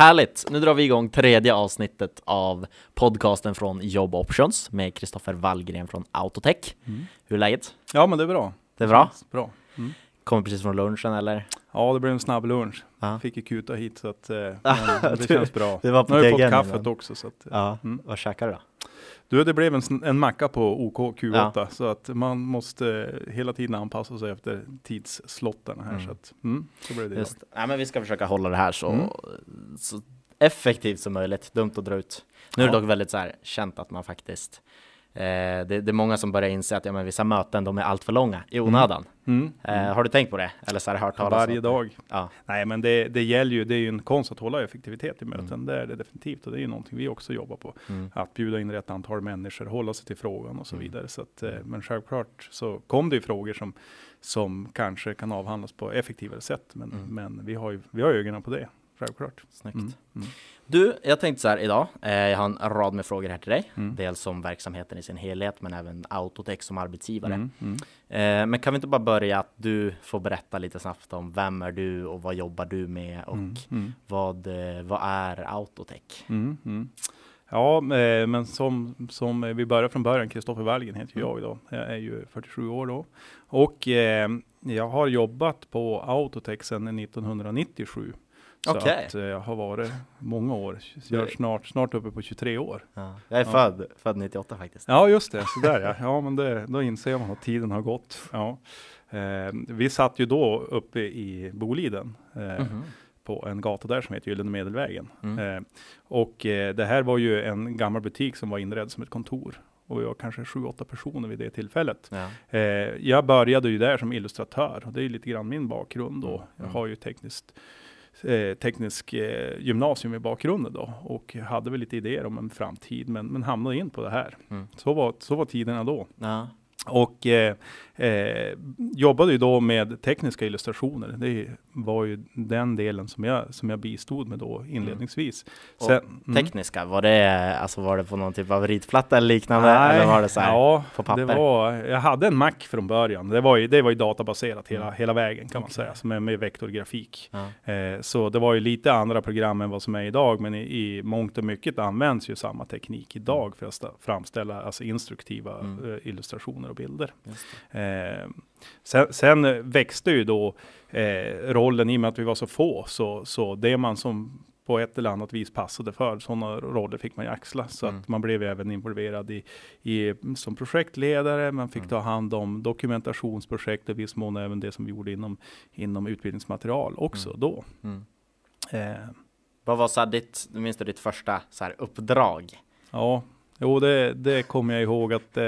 Härligt! Nu drar vi igång tredje avsnittet av podcasten från Job Options med Kristoffer Wallgren från Autotech. Mm. Hur är läget? Ja, men det är bra. Det är bra? Bra. Mm. Kommer precis från lunchen eller? Ja, det blev en snabb lunch. Ja. Fick ju kuta hit så att eh, men det känns bra. du var på nu har jag fått kaffet ibland. också så att, Ja, Mm. vad käkar du då? Du, det blev en, en macka på OK Q8 så att man måste hela tiden anpassa sig efter tidslotterna här Mm. så att mm, så blev det idag. Just, nej, men vi ska försöka hålla det här så, Mm. så effektivt som möjligt. Dumt att dra ut. Nu är det Ja. dock väldigt så här känt att man faktiskt eh, det, det är många som börjar inse att ja, men vissa möten de är allt för långa i onödan. Mm. Eh, har du tänkt på det? Eller så här, hört talas Varje dag. Ja. Nej, men det, det gäller ju, det är ju en konst att hålla effektivitet i möten. Mm. Det är det definitivt och det är ju någonting vi också jobbar på. Mm. Att bjuda in rätt antal människor, hålla sig till frågan och så Mm. vidare. Så att, eh, men självklart så kom det ju frågor som, som kanske kan avhandlas på effektivare sätt. Men, Mm. men vi har ju vi har ögonen på det, självklart. Snyggt. Du, jag tänkte så här idag. Eh, jag har en rad med frågor här till dig. Mm. Dels om verksamheten i sin helhet, men även Autotech som arbetsgivare. Mm. Mm. Eh, men kan vi inte bara börja att du får berätta lite snabbt om vem är du och vad jobbar du med och Mm. Mm. vad, eh, vad är Autotech? Mm. Ja, men som, som vi börjar från början, Kristoffer Wallgren heter jag då. Jag är ju 47 år då. Och eh, jag har jobbat på Autotech sedan 1997. Så Okej. att eh, jag har varit många år. Jag är snart, snart uppe på 23 år. Ja. Jag är Ja. född, född 98 faktiskt. Ja, just det. Så där ja. Ja, men det, då inser man att tiden har gått. Ja. Eh, vi satt ju då uppe i Boliden. Eh, Mhm. på en gata där som heter Gyllene Medelvägen. Mm. Eh, och eh, det här var ju en gammal butik som var inredd som ett kontor. Och vi var kanske sju, åtta personer vid det tillfället. Ja. Eh, jag började ju där som illustratör och det är ju lite grann min bakgrund då. Mm, Jag mm. har ju tekniskt eh, teknisk eh, gymnasium i bakgrunden då och hade väl lite idéer om en framtid men, men hamnade in på det här. Mm. Så, var, så var tiderna då. Ja. Och eh, eh, jobbade ju då med tekniska illustrationer. Det var ju den delen som jag, som jag bistod med då inledningsvis. Och Sen, mm. Tekniska, var det, alltså var det på någon typ av ritplatta eller liknande? eller var det så här ja, på papper? Det var, jag hade en Mac från början. Det var ju, det var ju databaserat hela, Mm. hela vägen kan man Okej. säga, är med vektorgrafik. Eh, så det var ju lite andra program än vad som är idag, men i, i mångt och mycket används ju samma teknik idag för att framställa alltså instruktiva Mm. eh, illustrationer och bilder. Eh, sen, sen växte ju då eh, rollen i och med att vi var så få, så, så det man som på ett eller annat vis passade för, sådana roller fick man ju axla. Så Mm. att man blev även involverad i, i, som projektledare, man fick Mm. ta hand om dokumentationsprojekt och viss mån även det som vi gjorde inom, inom utbildningsmaterial också Mm. då. Mm. Eh, Vad var så här ditt, minns du ditt första så här uppdrag? Ja, jo det, det kommer jag ihåg att eh,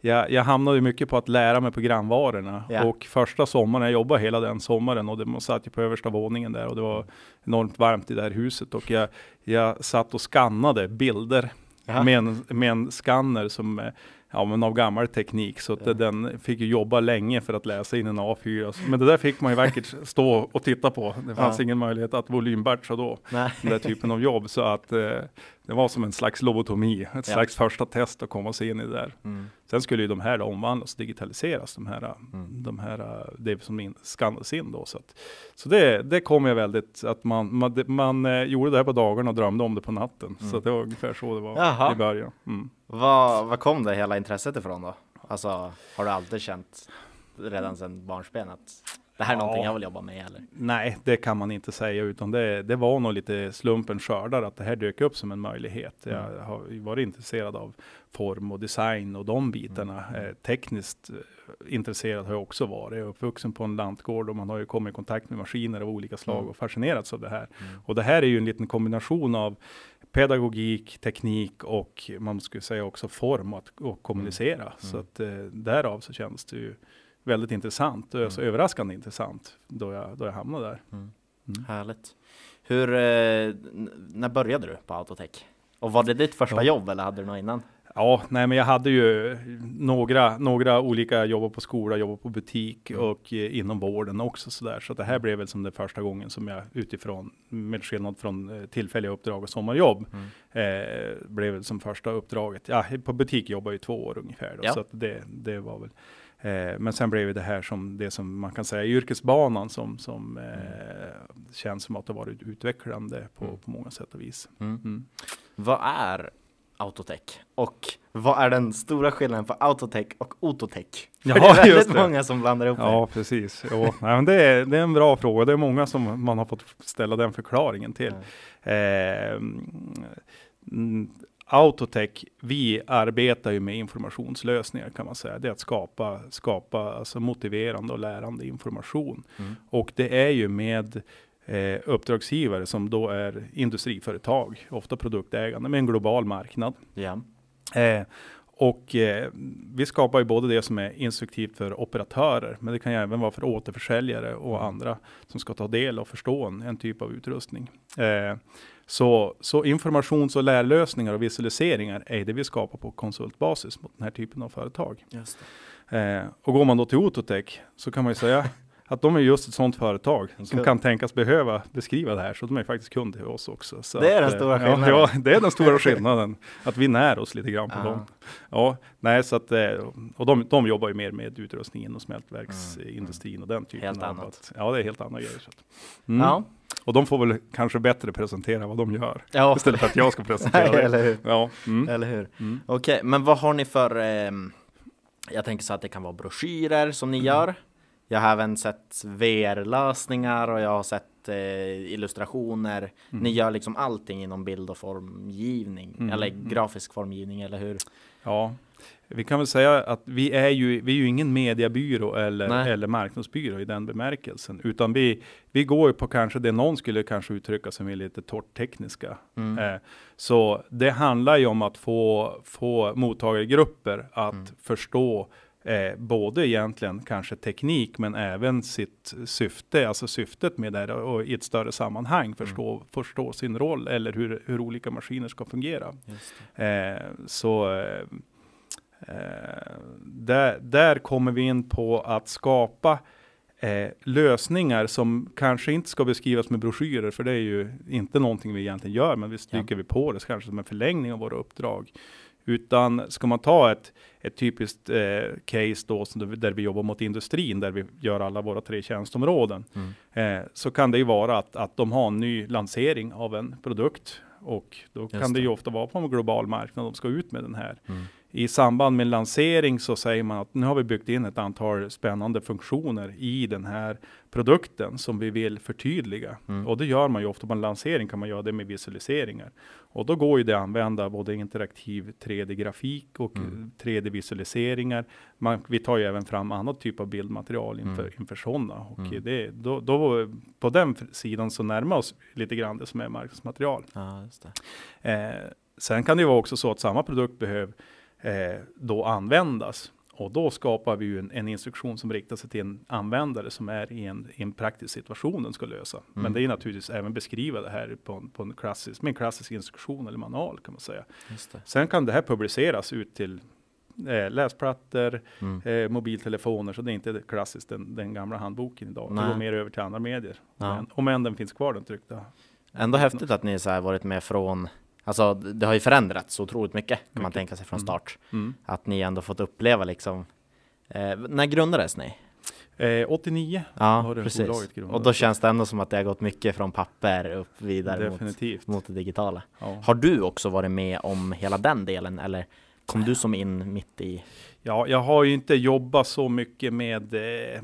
jag, jag hamnade mycket på att lära mig programvarorna. Ja. Och första sommaren, jag jobbade hela den sommaren och det satt ju på översta våningen där och det var enormt varmt i det här huset och jag, jag satt och skannade bilder Jaha. med en, med en skanner som eh, Ja men av gammal teknik så att Ja. den fick ju jobba länge för att läsa in en A4. Men det där fick man ju vackert stå och titta på. Det fanns Ja. ingen möjlighet att volymbatcha då Nej. den där typen av jobb. Så att eh, det var som en slags lobotomi, ett Ja. slags första test att komma sig in i det där. Mm. Sen skulle ju de här omvandlas och digitaliseras, de här, Mm. de här det som skannades in då. Så, att, så det, det kom jag väldigt, att man, man, man eh, gjorde det här på dagarna och drömde om det på natten. Mm. Så det var ungefär så det var Jaha. i början. Mm. Vad, vad kom det hela intresset ifrån då? Alltså, har du alltid känt redan sedan barnsben att det här är någonting Ja. jag vill jobba med eller? Nej, det kan man inte säga, utan det, det var nog lite slumpen skördar att det här dök upp som en möjlighet. Jag Mm. har varit intresserad av form och design och de bitarna. Mm. Eh, tekniskt eh, intresserad har jag också varit. Jag är uppvuxen på en lantgård och man har ju kommit i kontakt med maskiner av olika slag Mm. och fascinerats av det här. Mm. Och det här är ju en liten kombination av pedagogik, teknik och man skulle säga också form att, och kommunicera. Så Mm. att eh, därav så känns det ju väldigt intressant och Mm. överraskande intressant då jag, då jag hamnade där. Mm. Mm. Härligt. Hur, eh, när började du på Autotech? Och var det ditt första Ja. jobb eller hade du något innan? Ja, nej men jag hade ju några, några olika jobba på skola, jobba på butik Mm. och eh, inom vården också sådär. Så det här blev väl som det första gången som jag utifrån, med skillnad från eh, tillfälliga uppdrag och sommarjobb, Mm. eh, blev väl som första uppdraget. Ja, på butik jobbade jag i två år ungefär. Då, Ja. Så att det, det var väl Eh, men sen blev det här som det som man kan säga yrkesbanan som, som eh, känns som att det varit utvecklande på, Mm. på många sätt och vis. Mm. Mm. Vad är Autotech? Och vad är den stora skillnaden på Autotech och Ototech? Ja, det är väldigt det. många som blandar ihop Ja, precis. Jo, nej, men det, är, det är en bra fråga. Det är många som man har fått ställa den förklaringen till. Eh, mm, Autotech, vi arbetar ju med informationslösningar kan man säga. Det är att skapa, skapa alltså motiverande och lärande information. Mm. Och det är ju med eh, uppdragsgivare som då är industriföretag, ofta produktägande med en global marknad. Ja. Eh, och eh, vi skapar ju både det som är instruktivt för operatörer, men det kan ju även vara för återförsäljare och andra som ska ta del och förstå en, en typ av utrustning. Eh, så, så informations och lärlösningar och visualiseringar är det vi skapar på konsultbasis mot den här typen av företag. Eh, och går man då till Ototech så kan man ju säga att de är just ett sådant företag som kan tänkas behöva beskriva det här, så de är faktiskt kunder till oss också. Så Det är att, den eh, stora ja, skillnaden. Ja, det är den stora skillnaden, att vi när oss lite grann på Ja. dem. Ja, nej, så att, eh, och de, de jobbar ju mer med utrustningen och smältverksindustrin och den typen Helt av. annat. Att, ja, det är helt andra grejer. Så att, mm. Ja. Och de får väl kanske bättre presentera vad de gör, Ja. istället för att jag ska presentera det. Eller hur? Ja, mm. Eller hur? Mm. Okej, men vad har ni för ehm, Jag tänker så att det kan vara broschyrer som Mm. ni gör. Jag har även sett VR-lösningar och jag har sett eh, illustrationer. Ni gör liksom allting inom bild och formgivning Mm. eller Mm. grafisk formgivning, eller hur? Ja, vi kan väl säga att vi är ju, vi är ju ingen mediebyrå eller, Nej. eller marknadsbyrå i den bemärkelsen, utan vi, vi går ju på kanske det någon skulle kanske uttrycka som är lite torrt tekniska. Mm. Eh, så det handlar ju om att få, få mottagargrupper att Mm. förstå Eh, både egentligen kanske teknik men även sitt syfte, alltså syftet med det här och i ett större sammanhang förstå, förstå sin roll eller hur, hur olika maskiner ska fungera. Eh, så eh, där, där kommer vi in på att skapa eh, lösningar som kanske inte ska beskrivas med broschyrer, för det är ju inte någonting vi egentligen gör, men vi stryker vi på det kanske som en förlängning av våra uppdrag. Utan ska man ta ett, ett typiskt eh, case då, som, där vi jobbar mot industrin, där vi gör alla våra tre tjänstområden, Mm. eh, så kan det ju vara att, att de har en ny lansering av en produkt. Och då kan det det. ju ofta vara på en global marknad de ska ut med den här. Mm. I samband med lansering så säger man att nu har vi byggt in ett antal spännande funktioner i den här produkten som vi vill förtydliga. Mm. Och det gör man ju ofta på en lansering kan man göra det med visualiseringar. Och då går ju det att använda både interaktiv 3D-grafik och Mm. 3D-visualiseringar. Man, vi tar ju även fram annat typ av bildmaterial inför, Mm. inför sådana. Och Mm. det, då, då, på den sidan så närmar oss lite grann det som är marknadsmaterial. Ja. Eh, sen kan det ju vara också så att samma produkt behöver eh, då användas. Och då skapar vi ju en, en instruktion som riktar sig till en användare som är i en, i en praktisk situation den ska lösa. Men Mm. det är naturligtvis även beskriva det här på, en- på en klassisk, med en klassisk instruktion eller manual kan man säga. Det. Sen kan det här publiceras ut till eh, läsplattor, Mm. eh, mobiltelefoner, så det är inte klassiskt den, den gamla handboken idag. Det Nej. går mer över till andra medier. Ja. Men, om än den finns kvar den tryckta. Ändå häftigt att ni så varit med från Alltså det har ju förändrats så otroligt mycket kan man Mycket. tänka sig från Mm. start. Mm. Att ni ändå fått uppleva liksom eh, När grundades ni? Eh, 89 Ja, precis. Och då känns det ändå som att det har gått mycket från papper upp vidare mot, Definitivt. mot det digitala. Ja. Har du också varit med om hela den delen eller kom du som in mitt i? Ja, jag har ju inte jobbat så mycket med, eh,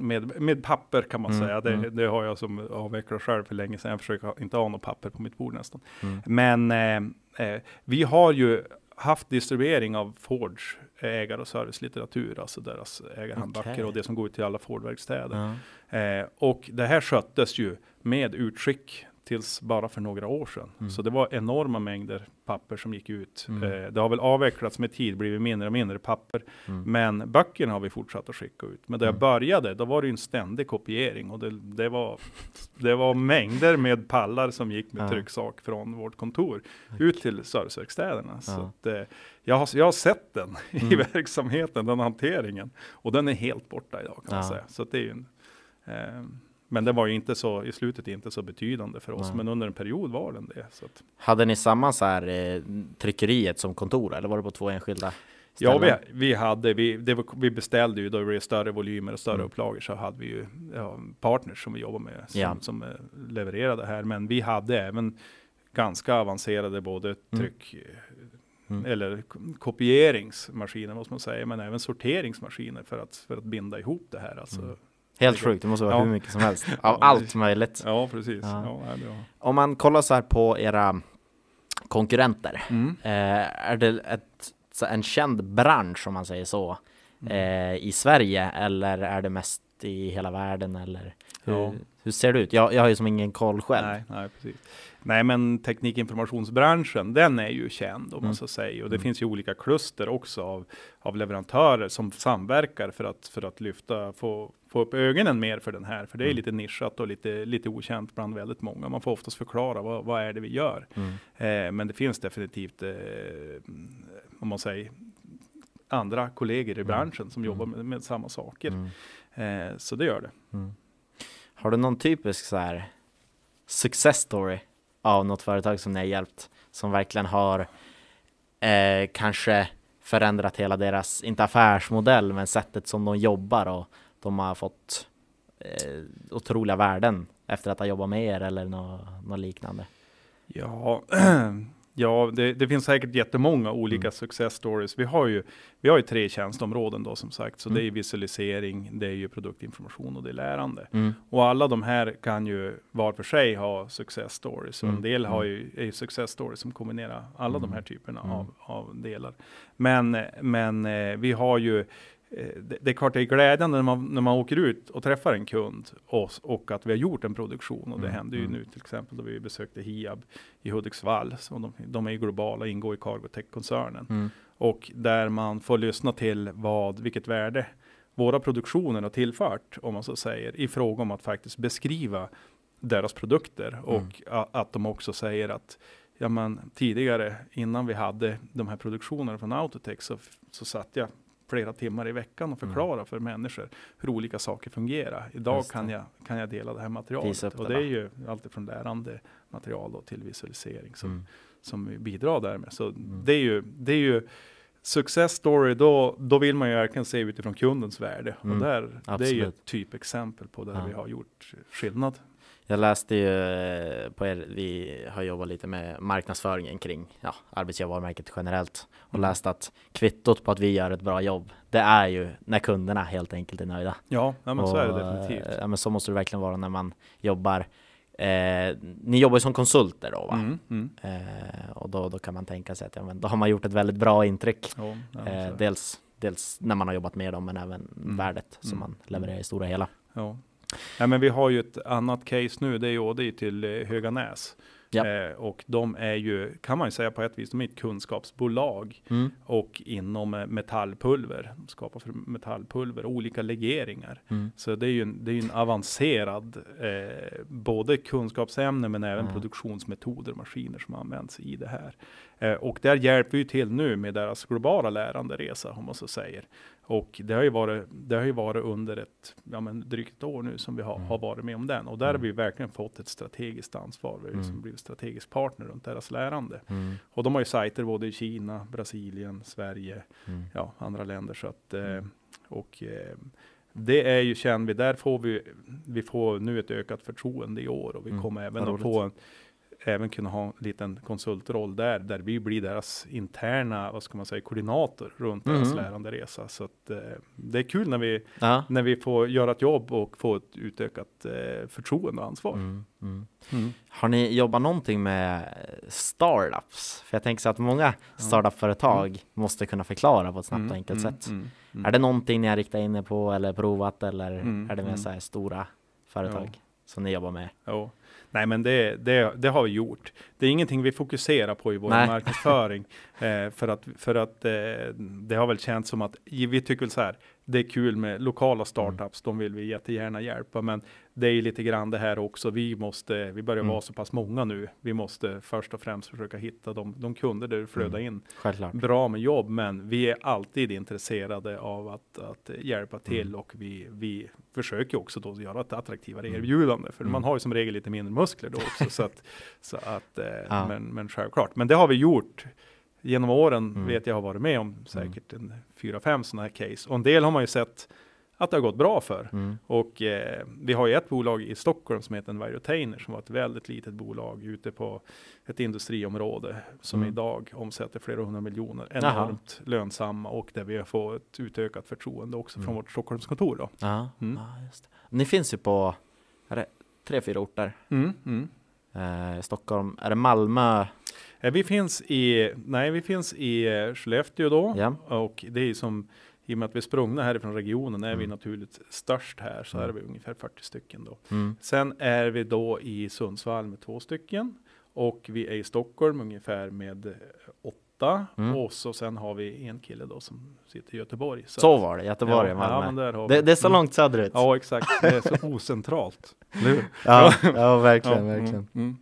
med, med papper kan man Mm, säga. Det, mm. det har jag som avvecklat själv för länge sedan. Jag försöker inte ha något papper på mitt bord nästan. Mm. Men eh, eh, vi har ju haft distribuering av Fords ägar och servicelitteratur, alltså deras ägarhandböcker Okej. och det som går ut till alla Ford-verkstäder. Eh, och det här sköttes ju med utskick tills bara för några år sedan. Mm. Så det var enorma mängder papper som gick ut. Mm. Eh, det har väl avvecklats med tid, blivit mindre och mindre papper. Mm. Men böckerna har vi fortsatt att skicka ut. Men där jag Mm. började, då var det ju en ständig kopiering och det, det, var, det var mängder med pallar som gick med Ja. trycksak från vårt kontor ut till serviceverkstäderna. Så Ja. att, eh, jag, har, jag har sett den i Mm. verksamheten, den hanteringen. Och den är helt borta idag kan man Ja. säga. Så det är ju en, eh, men det var ju inte så, i slutet inte så betydande för oss, Nej. men under en period var den det. Så att, Hade ni samma så här eh, tryckeriet som kontor eller var det på två enskilda Ja, vi, ställen? vi hade, vi, var, vi beställde ju då det blev större volymer och större Mm. upplagor så hade vi ju ja, partners som vi jobbar med som, Ja. som eh, levererade här. Men vi hade även ganska avancerade både tryck Mm. eller kopieringsmaskiner måste man säga, men även sorteringsmaskiner för att, för att binda ihop det här. Alltså. Mm. Helt sjukt, det måste vara Ja. hur mycket som helst. Av Ja, allt möjligt. Ja, precis. Ja. Om man kollar så här på era konkurrenter. Mm. Eh, är det ett, en känd bransch om man säger så Mm. eh, i Sverige eller är det mest i hela världen eller hur, hur ser det ut? Jag, jag har ju som ingen koll själv. Nej, nej, precis. Nej, men teknikinformationsbranschen, den är ju känd om Mm. man så säger. Och det Mm. finns ju olika kluster också av, av leverantörer som samverkar för att, för att lyfta, få, få upp ögonen mer för den här. För det är Mm. lite nischat och lite, lite okänt bland väldigt många. Man får oftast förklara vad, vad är det vi gör. Mm. Eh, men det finns definitivt, eh, om man säger, andra kollegor i Mm. branschen som Mm. jobbar med, med samma saker. Mm. Eh, så det gör det. Mm. Har du någon typisk så här success story av något företag som ni har hjälpt som verkligen har eh, kanske förändrat hela deras, inte affärsmodell, men sättet som de jobbar och de har fått eh, otroliga värden efter att ha jobbat med er eller något, något liknande? Ja, ja det, det finns säkert jättemånga olika Mm. success stories. Vi har ju, vi har ju tre tjänsteområden då som sagt. Så Mm. det är visualisering, det är ju produktinformation och det är lärande. Mm. Och alla de här kan ju var för sig ha success stories. Och Mm. en del har Mm. ju, är ju success stories som kombinerar alla de här Mm. typerna Mm. av, av delar. Men, men eh, vi har ju det, det är klart det är glädjande när man, när man åker ut och träffar en kund och, och att vi har gjort en produktion. Och det Mm, hände ju mm. nu till exempel då vi besökte Hiab i Hudiksvall. Så de, de är ju globala, ingår i Cargotec-koncernen. Mm. Och där man får lyssna till vad, vilket värde våra produktioner har tillfört, om man så säger, i fråga om att faktiskt beskriva deras produkter. Mm. Och a, att de också säger att ja, men, tidigare, innan vi hade de här produktionerna från Autotech, så, så satt jag flera timmar i veckan och Mm. förklara för människor hur olika saker fungerar. Idag kan jag, kan jag dela det här materialet. Och det är ju alltifrån lärande material då till visualisering som, Mm. som vi bidrar där med. Så Mm. det är ju, det är ju success story, då, då vill man ju verkligen se utifrån kundens värde. Mm, Och där, det är ju ett typexempel på där Ja. vi har gjort skillnad. Jag läste ju eh, på er, vi har jobbat lite med marknadsföringen kring ja, arbetsgivarvarumärket generellt och Mm. läst att kvittot på att vi gör ett bra jobb, det är ju när kunderna helt enkelt är nöjda. Ja, ja men så är det Och, definitivt. eh, Ja, men så måste det verkligen vara när man jobbar. Eh, ni jobbar som konsulter då va? Mm, mm. Eh, och då, då kan man tänka sig att ja, men då har man gjort ett väldigt bra intryck. Ja, ja, Eh, dels, dels när man har jobbat med dem men även Mm. värdet som Mm. man levererar i stora hela. Ja. Ja, men vi har ju ett annat case nu, det är ju Ådi till eh, Höganäs. Ja. Eh, och de är ju, kan man ju säga på ett vis, de är ett kunskapsbolag Mm. och inom eh, metallpulver, de skapar för metallpulver, olika legeringar. Mm. Så det är ju en, det är en avancerad, eh, både kunskapsämne men även Ja. produktionsmetoder, maskiner som används i det här. Eh, och där hjälper vi till nu med deras globala läranderesa, om man så säger. Och det har ju varit, det har ju varit under ett, ja men drygt ett år nu som vi har, Mm. har varit med om den. Och där har Mm. vi verkligen fått ett strategiskt ansvar. Vi har liksom Mm. blivit strategisk partner runt deras lärande. Mm. Och de har ju sajter både i Kina, Brasilien, Sverige, Mm. ja, andra länder. Så att, eh, Mm. och eh, det är ju, känner vi, där får vi, vi får nu ett ökat förtroende i år och vi Mm, kommer även att få en, även kunna ha en liten konsultroll där, där vi blir deras interna, vad ska man säga, koordinator runt deras Mhm. läranderesa. Så att, eh, det är kul när vi, Ja. när vi får göra ett jobb och få ett utökat eh, förtroende och ansvar. Mm. Mm. Mm. Har ni jobbat någonting med startups? För jag tänker så att många startup-företag måste kunna förklara på ett snabbt Mm, och enkelt mm, sätt. mm, mm. Är det någonting ni har riktat in er på eller provat eller Mm, är det mer mm. så här stora företag som ni jobbar med? Jo. Nej, men det, det, det har vi gjort. Det är ingenting vi fokuserar på i vår Nej. marknadsföring. eh, för att, för att eh, det har väl känts som att vi tycker väl så här. Det är kul med lokala startups. De vill vi jättegärna hjälpa, men det är ju lite grann det här också. Vi måste, vi börjar Mm. vara så pass många nu. Vi måste först och främst försöka hitta de, de kunder där det flödar Mm. in Självklart. bra med jobb, men vi är alltid intresserade av att, att hjälpa till Mm. och vi, vi försöker också då göra ett attraktivare Mm. erbjudande, för Mm. man har ju som regel lite mindre muskler då också, så att, så att eh, Ja. men, men självklart. Men det har vi gjort genom åren Mm. vet jag har varit med om säkert en fyra, fem sådana här case. Och en del har man ju sett att det har gått bra för. Mm. Och eh, vi har ju ett bolag i Stockholm som heter Envirotainer som var ett väldigt litet bolag ute på ett industriområde som Mm. idag omsätter flera hundra miljoner. Enormt lönsamma och där vi har fått ett utökat förtroende också från Mm. vårt Stockholmskontor. Då. Ja, Mm. Ni finns ju på, tre, fyra orter? Mm, mm. Eh, Stockholm, är det Malmö? Eh, Vi finns i, nej, vi finns i eh, Skellefteå då. Ja. Och det är ju som, i och med att vi är sprungna härifrån regionen är vi Mm. naturligt störst här. Så Mm. är vi ungefär 40 stycken då. Mm. Sen är vi då i Sundsvall med två stycken. Och vi är i Stockholm ungefär med eh, åtta. Mm. Och så sen har vi en kille då som sitter i Göteborg. Så att- var det, Göteborg ja, Malmö. Ja, men där har det, vi. det är så Mm. långt söderut. Ja, exakt. Det är så ocentralt. Ja, ja verkligen, Ja, verkligen.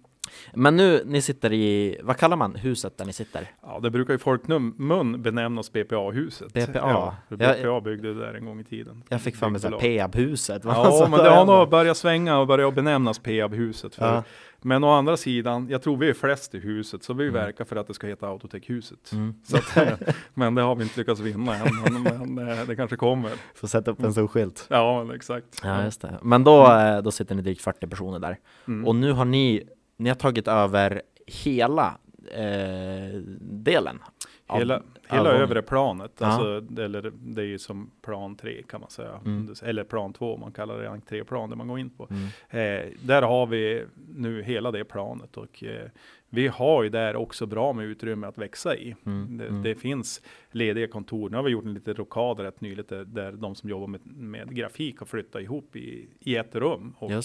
Mm, mm. Men nu, ni sitter i, vad kallar man huset där ni sitter? Ja, det brukar i folkmun benämnas BPA-huset. BPA? Ja, för Jag- BPA byggde det där en gång i tiden. Jag fick för mig såhär. Peab-huset. Ja, men det har nog börjat svänga och börjat benämnas Peab-huset. Ja. Men å andra sidan, jag tror vi är flest i huset, så vi Mm. verkar för att det ska heta Autotech-huset. Mm. Men det har vi inte lyckats vinna än, men, men eh, det kanske kommer. Får sätta upp en stor skylt. Ja, exakt. Ja, just det. Men då, eh, då sitter ni drygt 40 personer där. Mm. Och nu har ni, ni har tagit över hela eh, delen. av- Hela, av hela våningen. övre planet, Ja. alltså, det- eller det är ju som plan 3 kan man säga. Mm. Eller plan 2, man kallar det entréplan, där man går in på. Mm. Eh, där har vi nu hela det planet och eh, vi har ju där också bra med utrymme att växa i. Mm, Det, mm. det finns lediga kontor. Nu har vi gjort en liten rokad rätt nyligt där, där de som jobbar med, med grafik har flyttat ihop i, i ett rum och det.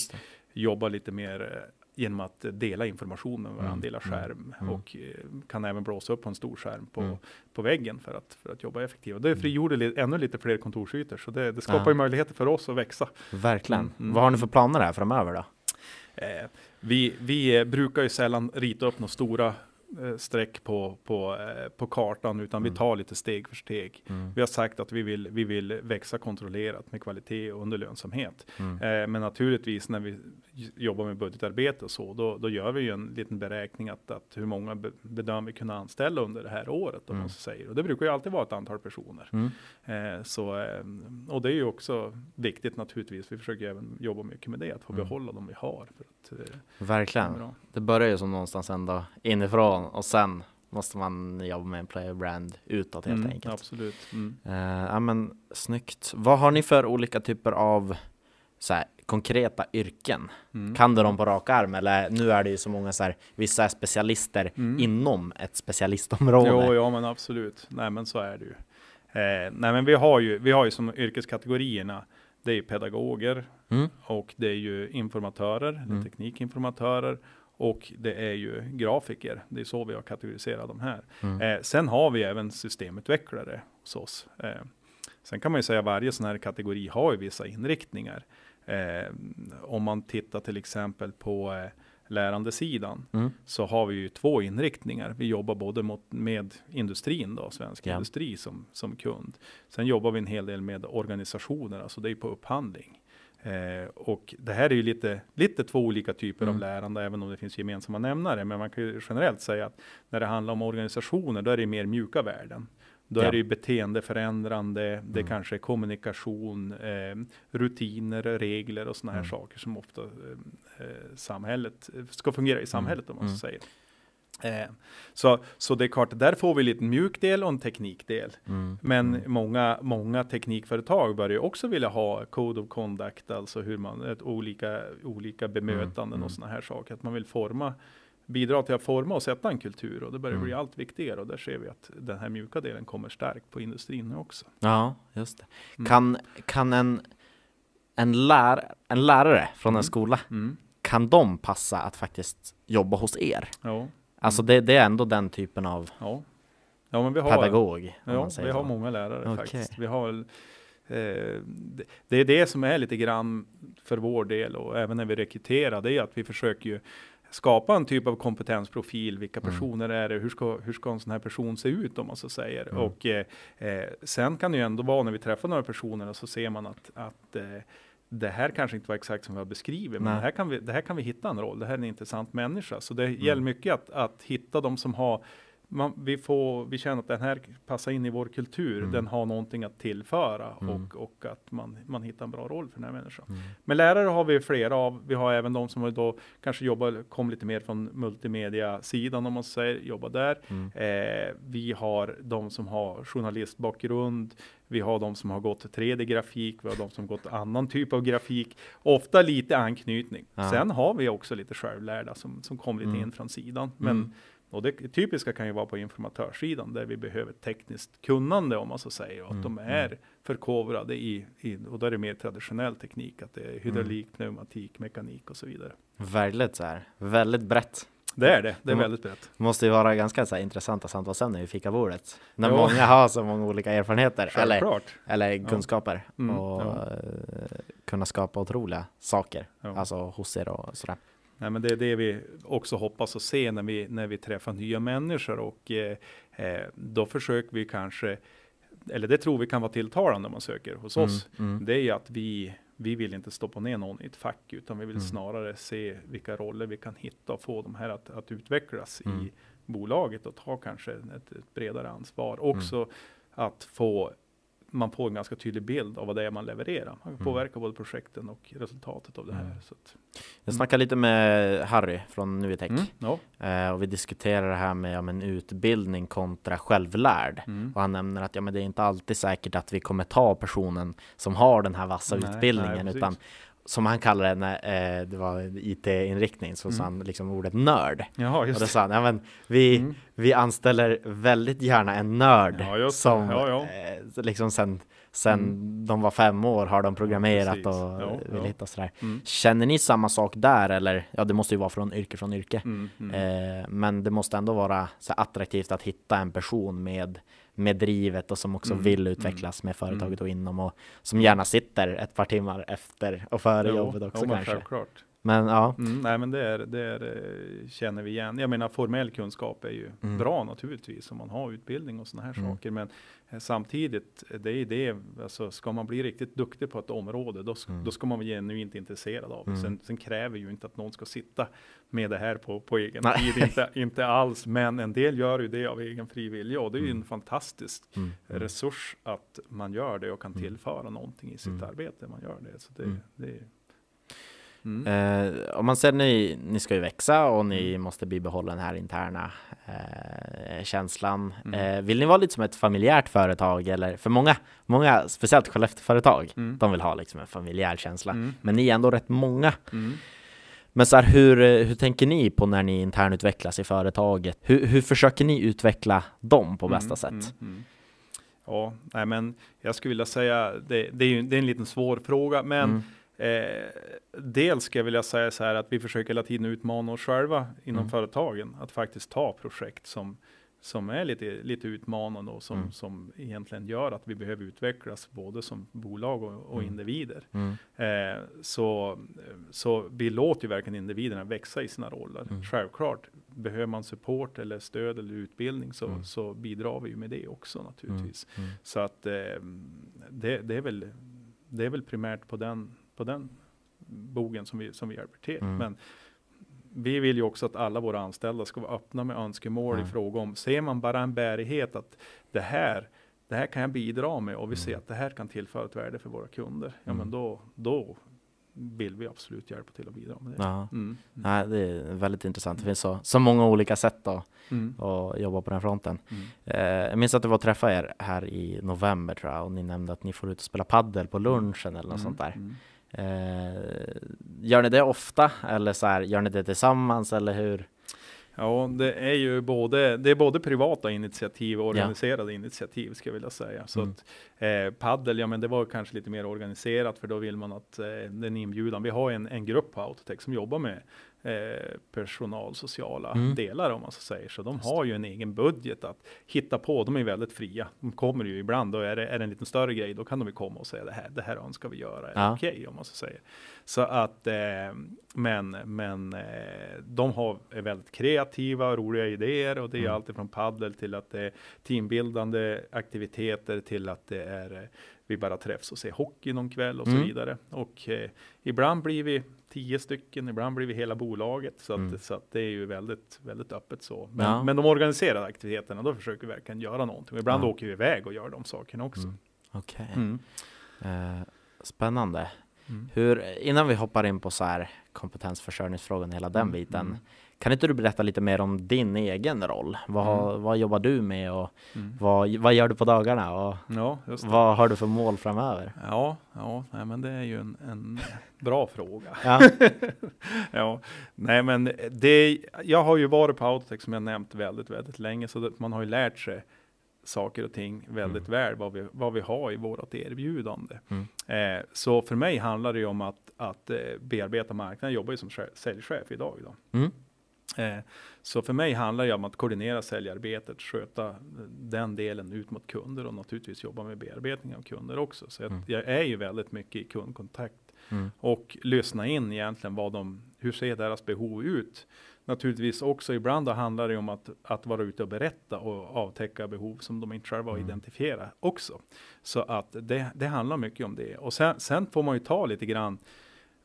jobbar lite mer eh, genom att dela information med varandra, Mm, dela mm, skärm mm. och eh, kan även blåsa upp på en stor skärm på, Mm. på väggen för att, för att jobba effektivt. Det frigjorde li, ännu lite fler kontorsytor så det, det skapar Ja. ju möjligheter för oss att växa. Verkligen. Mm, mm. Vad har ni för planer här framöver då? Eh, vi, vi brukar ju sällan rita upp några stora streck på, på, eh, på kartan, utan Mm. vi tar lite steg för steg. Mm. Vi har sagt att vi vill, vi vill växa kontrollerat med kvalitet och under lönsamhet. Mm. Eh, men naturligtvis när vi jobbar med budgetarbete och så, då, då gör vi ju en liten beräkning att, att hur många be, bedömer vi kunna anställa under det här året, om Mm. man så säger. Och det brukar ju alltid vara ett antal personer. Mm. Eh, så, eh, och det är ju också viktigt naturligtvis. Vi försöker även jobba mycket med det, att få Mm. behålla de vi har. För att, eh, Verkligen. bra. Det börjar ju som någonstans ändå inifrån och sen måste man jobba med en player brand utåt helt Mm, enkelt. Absolut. Mm. Eh, ja men snyggt. Vad har ni för olika typer av så här, konkreta yrken? Mm. Kan du dem på rak arm eller nu är det ju så många så här, vissa är specialister Mm. inom ett specialistområde. Jo, ja men absolut. Nej men så är det ju. Eh, nej men vi har ju, vi har ju som yrkeskategorierna, det är ju pedagoger Mm. och det är ju informatörer, Mm. teknikinformatörer och det är ju grafiker. Det är så vi har kategoriserat de här. Mm. Eh, sen har vi även systemutvecklare hos oss. Eh, sen kan man ju säga varje sån här kategori har ju vissa inriktningar. Eh, om man tittar till exempel på eh, lärandesidan Mm. så har vi ju två inriktningar. Vi jobbar både mot, med industrin då, svensk Ja. industri som, som kund. Sen jobbar vi en hel del med organisationer, alltså det är på upphandling. Eh, och det här är ju lite, lite två olika typer Mm. av lärande, även om det finns gemensamma nämnare. Men man kan ju generellt säga att när det handlar om organisationer, då är det mer mjuka värden. Då Ja. är det ju beteendeförändrande, det Mm. kanske är kommunikation, eh, rutiner, regler och sådana här Mm. saker som ofta eh, eh, samhället ska fungera i samhället om man Mm. så säger. Eh, så, så det är klart, där får vi lite mjuk del och en teknikdel. Mm. Men Mm. många, många teknikföretag börjar också vilja ha code of conduct, alltså hur man, ett, olika, olika bemötanden mm. och sådana här saker. Att man vill forma, bidra till att forma och sätta en kultur och det börjar Mm. bli allt viktigare och där ser vi att den här mjuka delen kommer starkt på industrin nu också. Ja, just det. Mm. Kan, kan en, en, lär, en lärare från Mm. en skola, Mm. kan de passa att faktiskt jobba hos er? Ja, Alltså det, det är ändå den typen av ja. Ja, men vi har, pedagog. Ja, man säger vi har så. många lärare Okej. faktiskt. Vi har, eh, det, det är det som är lite grann för vår del och även när vi rekryterar, det är att vi försöker ju skapa en typ av kompetensprofil. Vilka Mm. personer är det? Hur ska, hur ska en sån här person se ut om man så säger? Mm. Och eh, eh, sen kan det ju ändå vara när vi träffar några personer så ser man att, att eh, det här kanske inte var exakt som vi har beskrivit, men det här, kan vi, det här kan vi hitta en roll. Det här är en intressant människa. Så det Mm. gäller mycket att, att hitta de som har man, vi, får, vi känner att den här passar in i vår kultur, Mm. den har någonting att tillföra Mm. och, och att man, man hittar en bra roll för den här människan. Mm. Men lärare har vi flera av. Vi har även de som då kanske jobbar, kom lite mer från multimedia-sidan om man säger, jobbar där. Mm. Eh, vi har de som har journalistbakgrund. Vi har de som har gått 3D-grafik. Vi har de som gått annan typ av grafik. Ofta lite anknytning. Sen har vi också lite självlärda som, som kom lite Mm. in från sidan. Men Mm. Och det typiska kan ju vara på informatörssidan där vi behöver tekniskt kunnande om man så säger. Och att Mm, de är förkovrade i, i, och då är det mer traditionell teknik. Att det är hydraulik, Mm. pneumatik, mekanik och så vidare. Väldigt så här, väldigt brett. Det är det, det är Mm. väldigt brett. Måste ju vara ganska så här, intressanta samtalsämnen vid fikabordet. När Jo. många har så många olika erfarenheter eller, Självklart. eller kunskaper Mm, och ja. eh, kunna skapa otroliga saker. Ja. Alltså hos er och sådär. Nej, men det är det vi också hoppas att se när vi, när vi träffar nya människor och eh, eh, då försöker vi kanske, eller det tror vi kan vara tilltalande om man söker hos oss. Mm, mm, Det är ju att vi, vi vill inte stoppa ner någon i ett fack utan vi vill Mm. snarare se vilka roller vi kan hitta och få de här att, att utvecklas Mm. i bolaget och ta kanske ett, ett bredare ansvar. Mm. Också att få man får en ganska tydlig bild av vad det är man levererar. Man kan Mm. påverka både projekten och resultatet av det här. Mm. Så att, Jag snackade lite med Harry från Nuitech mm, ja. eh, och vi diskuterade det här med ja, men utbildning kontra självlärd. Mm. Och han nämner att ja, men det är inte alltid säkert att vi kommer ta personen som har den här vassa Nej, utbildningen nej, utan som han kallar det när eh, det var IT-inriktning så sa Mm. han liksom ordet nörd. Jaha, Och just då det. sa han, ja, men vi, Mm. vi anställer väldigt gärna en nörd Ja, som Ja, ja. Eh, liksom sen, sen Mm. de var fem år har de programmerat Precis. och Ja, vill hitta sådär. Mm. Känner ni samma sak där eller? Ja, det måste ju vara från yrke från yrke. Mm, mm. Eh, men det måste ändå vara så attraktivt att hitta en person med, med drivet och som också Mm, vill utvecklas med företaget mm. och inom och som gärna sitter ett par timmar efter och före Jo, jobbet också kanske. Självklart. Men ja, Mm, nej men det, är, det är, eh, känner vi igen. Jag menar formell kunskap är ju Mm. bra naturligtvis om man har utbildning och sådana här Mm. saker. Men eh, samtidigt, eh, det är det, alltså ska man bli riktigt duktig på ett område, då, Mm. då ska man vara genuint intresserad av det. Mm. Sen, sen kräver ju inte att någon ska sitta med det här på, på egen Nej. tid, inte, inte alls. Men en del gör ju det av egen fri vilja och det är ju en fantastisk mm, mm, resurs att man gör det och kan tillföra någonting i sitt arbete. Man gör det. Så det, det mm. Eh, om man säger ni, ni ska ju växa och ni Mm. måste bibehålla den här interna eh, känslan. Mm. Eh, vill ni vara lite som ett familjärt företag eller för många, många speciellt Skellefteå-företag, Mm. de vill ha liksom en familjär känsla. Mm. Men ni är ändå rätt många. Mm. Men så här, hur, hur tänker ni på när ni internutvecklas i företaget? Hur, hur försöker ni utveckla dem på bästa Mm, sätt? Ja, nej, men jag skulle vilja säga det, det är ju det är en liten svår fråga, men. Eh, dels ska jag vilja säga så här att vi försöker hela tiden utmana oss själva inom Mm. företagen att faktiskt ta projekt som som är lite, lite utmanande och som, Mm. som egentligen gör att vi behöver utvecklas både som bolag och, och Mm. individer. Mm. Eh, så, så vi låter ju verkligen individerna växa i sina roller. Mm. Självklart, behöver man support eller stöd eller utbildning så, Mm. så bidrar vi ju med det också naturligtvis. Mm. Så att eh, det, det, är väl, det är väl primärt på den, på den bogen som vi, som vi hjälper till. Mm. Men vi vill ju också att alla våra anställda ska vara öppna med önskemål Mm. i fråga om, ser man bara en bärighet att det här, det här kan jag bidra med och vi ser Mm. att det här kan tillföra ett värde för våra kunder. Ja Mm. men då, då vill vi absolut hjälpa till att bidra med det. Ja. Mm. Mm. Nej, det är väldigt intressant. Det finns så, så många olika sätt att, Mm. att jobba på den fronten. Mm. Eh, jag minns att det var att träffa er här i november tror jag och ni nämnde att ni får ut och spela paddel på lunchen eller något sånt där. Eh, gör ni det ofta eller så här, gör ni det tillsammans eller hur? Ja, det är ju både, det är både privata initiativ och organiserade initiativ ska jag vilja säga. Så Mm. att eh, paddel, ja men det var kanske lite mer organiserat för då vill man att eh, den inbjudan, vi har en, en grupp på Autotech som jobbar med eh, personalsociala Mm. delar om man så säger. Så de har ju en egen budget att hitta på. De är väldigt fria. De kommer ju ibland, då är det, är det en liten större grej, då kan de ju komma och säga det här, det här önskar vi göra, är Ja. okej om man så säger. Så att, eh, men, men eh, de har, är väldigt kreativa, roliga idéer och det är Mm. allt från paddel till att det är teambildande aktiviteter till att det är eh, vi bara träffs och ser hockey någon kväll och Mm. så vidare. Och eh, ibland blir vi tio stycken, ibland blir vi hela bolaget. Så, att, Mm. så att det är ju väldigt, väldigt öppet så. Men, Ja. men de organiserade aktiviteterna, då försöker vi verkligen göra någonting. Ibland Ja. åker vi iväg och gör de sakerna också. Mm. Okej. Mm. Eh, spännande. Mm. Hur, innan vi hoppar in på så här kompetensförsörjningsfrågan, hela den Mm, biten. Mm. Kan inte du berätta lite mer om din egen roll? Vad, Mm. vad jobbar du med och Mm. vad, vad gör du på dagarna? Och Ja, vad har du för mål framöver? Ja, ja nej, men det är ju en, en bra fråga. Ja. ja, nej men det, jag har ju varit på Autotech som jag nämnt väldigt, väldigt länge, så det, man har ju lärt sig saker och ting väldigt väl, vad vi, vad vi har i vårt erbjudande. Mm. Eh, så för mig handlar det ju om att, att eh, bearbeta marknaden. Jag jobbar ju som chef- säljchef idag. Då. Mm. Eh, så för mig handlar det om att koordinera säljarbetet, sköta den delen ut mot kunder och naturligtvis jobba med bearbetning av kunder också. Så Mm. jag är ju väldigt mycket i kundkontakt Mm. och lyssna in egentligen vad de, hur ser deras behov ut? Naturligtvis också ibland då handlar det om att, att vara ute och berätta och avtäcka behov som de inte själva har Mm. identifierat också. Så att det, det handlar mycket om det. Och sen, sen får man ju ta lite grann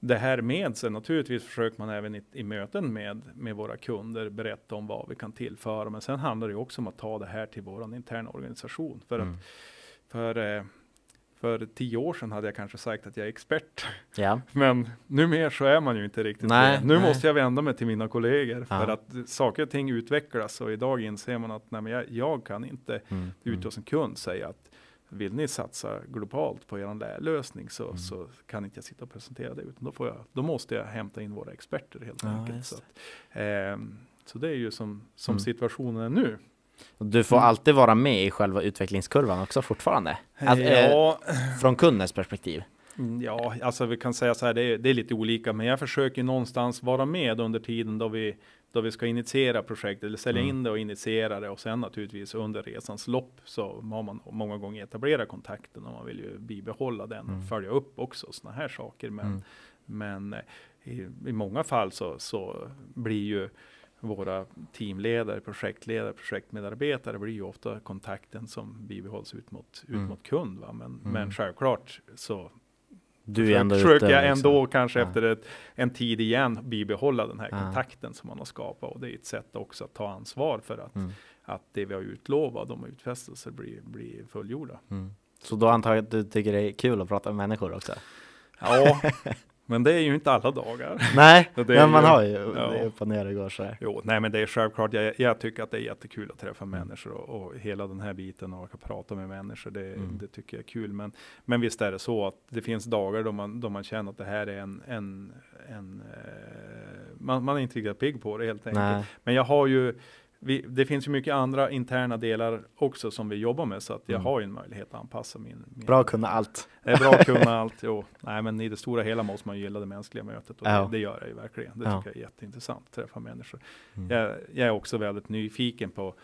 det här med sig. Naturligtvis försöker man även i, i möten med, med våra kunder berätta om vad vi kan tillföra. Men sen handlar det också om att ta det här till vår interna organisation. För Mm. att för, eh, för tio år sedan hade jag kanske sagt att jag är expert. Ja. Men numera så är man ju inte riktigt Nej, det. Nu nej. måste jag vända mig till mina kollegor för Ja. att saker och ting utvecklas och idag inser man att nej, jag, jag kan inte Mm. ute hos en kund säga att vill ni satsa globalt på er lösning så, Mm. så kan inte jag sitta och presentera det utan då, får jag, då måste jag hämta in våra experter helt Ja, enkelt. Så, att, ehm, så det är ju som, som Mm. situationen är nu. Du får Mm. alltid vara med i själva utvecklingskurvan också fortfarande? Att, eh, ja, Från kundens perspektiv? Mm, Ja, alltså vi kan säga så här, det är, det är lite olika, men jag försöker någonstans vara med under tiden då vi, då vi ska initiera projektet, eller sälja Mm. in det och initiera det och sen naturligtvis under resans lopp så har man många gånger etablerat kontakten och man vill ju bibehålla den Mm. och följa upp också sådana här saker. Men, Mm. men eh, i, i många fall så, så blir ju våra teamledare, projektledare, projektmedarbetare blir ju ofta kontakten som bibehålls ut mot, ut Mm. mot kund. Va? Men, Mm. men självklart så Du är ändå försöker ute, jag liksom. ändå kanske Ja. efter ett, en tid igen bibehålla den här Ja. kontakten som man har skapat. Och det är ett sätt också att ta ansvar för att, Mm. att det vi har utlovat, de utfästelser blir, blir fullgjorda. Mm. Så då antar jag att du tycker det är kul att prata med människor också? Ja, men det är ju inte alla dagar. Nej, men man ju- har ju ja. det upp och ner och går så här. Jo, nej men det är självklart. Jag, jag tycker att det är jättekul att träffa människor och, och hela den här biten och att prata med människor. Det, Mm. det tycker jag är kul. Men, men visst är det så att det finns dagar då man, då man känner att det här är en, en, en eh, man, man är inte riktigt pigg på det helt enkelt. Nej. Men jag har ju, vi, det finns ju mycket andra interna delar också som vi jobbar med så att jag Mm. har ju en möjlighet att anpassa min. min Bra att kunna allt. Det är bra att kunna allt. Jo. Nej, men i det stora hela måste man ju gilla det mänskliga mötet och Ja. det, det gör jag ju verkligen. Det Ja. tycker jag är jätteintressant att träffa människor. Mm. Jag, jag är också väldigt nyfiken på,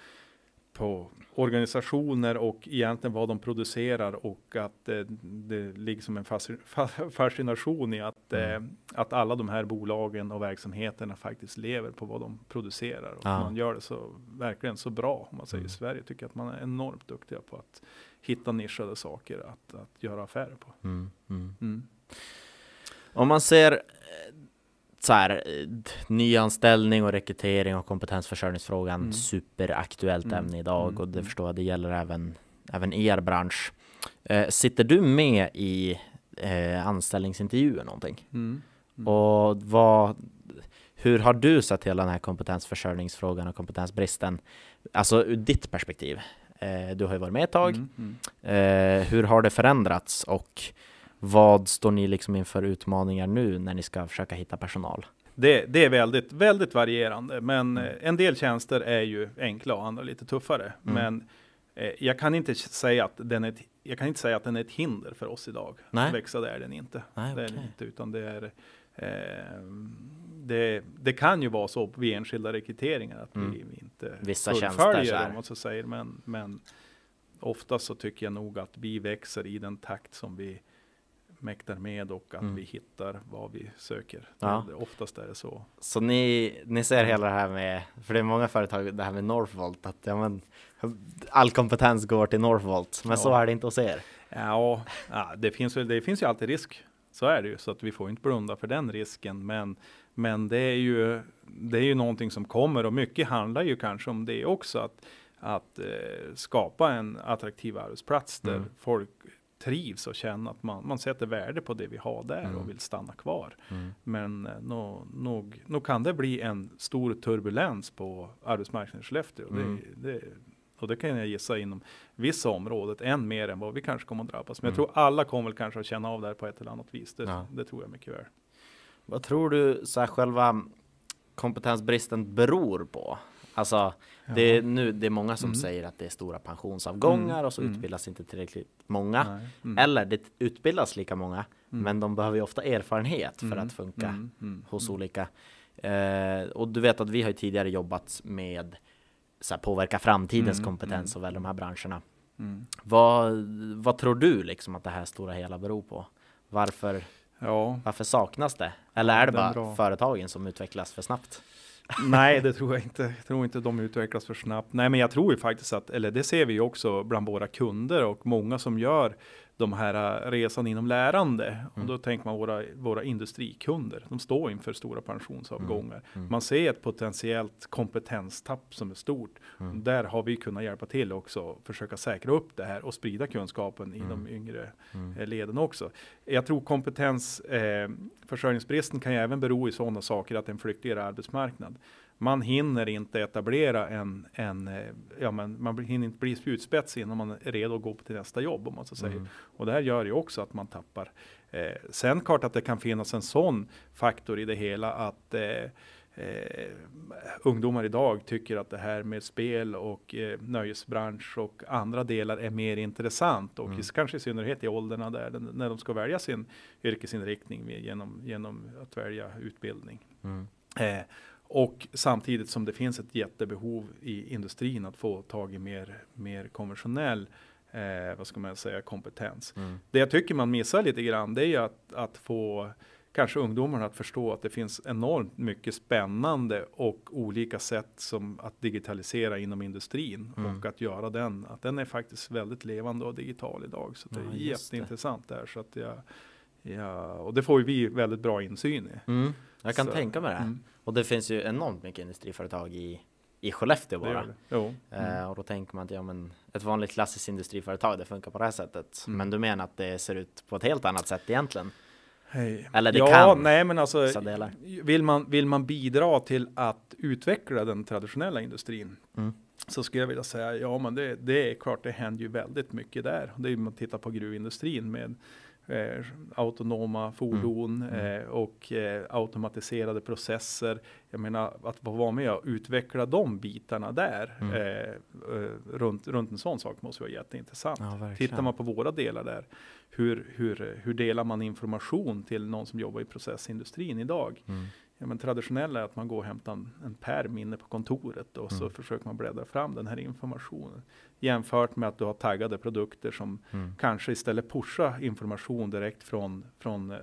på organisationer och egentligen vad de producerar och att eh, det ligger som en fasci- fa- fascination i att, Mm. eh, att alla de här bolagen och verksamheterna faktiskt lever på vad de producerar. Och Ja. man gör det så verkligen så bra om man säger Mm. i Sverige. Tycker att man är enormt duktiga på att hitta nischade saker att, att göra affärer på. Mm. Mm. Mm. Om man ser eh, så här, eh, nyanställning och rekrytering och kompetensförsörjningsfrågan, Mm. superaktuellt Mm. ämne idag Mm. och det Mm. förstår jag, det gäller även, även er bransch. Eh, sitter du med i eh, anställningsintervjuer någonting? Mm. Mm. Och vad, hur har du sett hela den här kompetensförsörjningsfrågan och kompetensbristen? Alltså ur ditt perspektiv. Eh, du har ju varit med ett tag. Mm. Eh, hur har det förändrats och vad står ni liksom inför utmaningar nu när ni ska försöka hitta personal? Det, det är väldigt, väldigt varierande, men Mm. eh, en del tjänster är ju enkla och andra lite tuffare. Mm. Men eh, jag kan inte säga att den är ett, jag kan inte säga att den är ett hinder för oss idag. Nej. Att växa, det är den inte. Nej, det är den inte, utan det är eh, det, det kan ju vara så vid enskilda rekryteringar att Mm. vi, inte Vissa fullföljer om man så säger. Men, men oftast så tycker jag nog att vi växer i den takt som vi mäktar med och att Mm. vi hittar vad vi söker. Ja. Det, oftast är det så. Så ni, ni ser hela det här med, för det är många företag, det här med Northvolt, att ja, men, all kompetens går till Northvolt, men så Ja. är det inte hos er. Ja, ja det, finns, det finns ju alltid risk Så är det ju, så att vi får inte blunda för den risken. Men, men det är ju, det är ju någonting som kommer och mycket handlar ju kanske om det också. Att, att eh, skapa en attraktiv arbetsplats där Mm. folk trivs och känner att man, man sätter värde på det vi har där Mm. och vill stanna kvar. Mm. Men eh, nog, nog, nog kan det bli en stor turbulens på arbetsmarknaden i Skellefteå. Mm. Det, det, och det kan jag gissa inom vissa områden, än mer än vad vi kanske kommer att drabbas. Men Mm. jag tror alla kommer väl kanske att känna av det här på ett eller annat vis. Det, Ja. det tror jag mycket väl. Vad tror du så här, själva kompetensbristen beror på? Alltså, det är, nu, det är många som Mm. säger att det är stora pensionsavgångar Mm. och så Mm. utbildas inte tillräckligt många. Mm. Eller det utbildas lika många, Mm. men de behöver ju ofta erfarenhet för att funka hos olika. Eh, och du vet att vi har tidigare jobbat med så här, påverka framtidens kompetens och väl de här branscherna. Vad, vad tror du liksom att det här stora hela beror på? Varför, Ja, varför saknas det? Eller är det är bara bra. företagen som utvecklas för snabbt? Nej det tror jag inte. Jag tror inte de utvecklas för snabbt. Nej men jag tror ju faktiskt att, eller det ser vi ju också bland våra kunder och många som gör de här äh, resan inom lärande. Och Mm. då tänker man våra, våra industrikunder. De står inför stora pensionsavgångar. Mm. Man ser ett potentiellt kompetenstapp som är stort. Mm. Där har vi kunnat hjälpa till också, försöka säkra upp det här och sprida kunskapen i Mm. de yngre Mm. eh, leden också. Jag tror kompetens, eh, kan ju även bero i sådana saker att en flyktigare arbetsmarknad. Man hinner inte etablera en, en eh, ja men man hinner inte bli spjutspets innan man är redo att gå till nästa jobb om man så säger. Mm. Och det här gör ju också att man tappar. Eh, sen klart att det kan finnas en sån faktor i det hela att eh, eh, ungdomar idag tycker att det här med spel och eh, nöjesbransch och andra delar är mer intressant och Mm. kanske i synnerhet i åldrarna där när de ska välja sin yrkesinriktning genom, genom att välja utbildning. Mm. Eh, och samtidigt som det finns ett jättebehov i industrin att få tag i mer, mer konventionell eh, vad ska man säga, kompetens. Mm. Det jag tycker man missar lite grann, det är att, att få kanske ungdomarna att förstå att det finns enormt mycket spännande och olika sätt som att digitalisera inom industrin Mm. och att göra den, att den är faktiskt väldigt levande och digital idag. Så det Ja, är just det. jätteintressant där. Så att jag, ja, och det får ju vi väldigt bra insyn i. Mm. Jag kan Så, tänka mig det. mm, Och det finns ju enormt mycket industriföretag i, i Skellefteå det bara. det. Mm. Eh, och då tänker man att ja, men ett vanligt klassiskt industriföretag, det funkar på det här sättet. Mm. Men du menar att det ser ut på ett helt annat sätt egentligen? Hej. Eller det ja, kan nej men alltså vill man, vill man bidra till att utveckla den traditionella industrin Mm. så skulle jag vilja säga ja men det, det är klart det händer ju väldigt mycket där. Det är ju man tittar på gruvindustrin med eh, autonoma fordon Mm. Eh, och eh, automatiserade processer. Jag menar att få vara med och utveckla de bitarna där Mm. eh, eh, runt, runt en sån sak måste vara jätteintressant. Ja. Tittar man på våra delar där, hur, hur, hur delar man information till någon som jobbar i processindustrin idag? Mm. Ja, men traditionella är att man går och hämtar en, en pärm inne på kontoret och så Mm. försöker man bläddra fram den här informationen. Jämfört med att du har taggade produkter som Mm. kanske istället pushar information direkt från, från eh,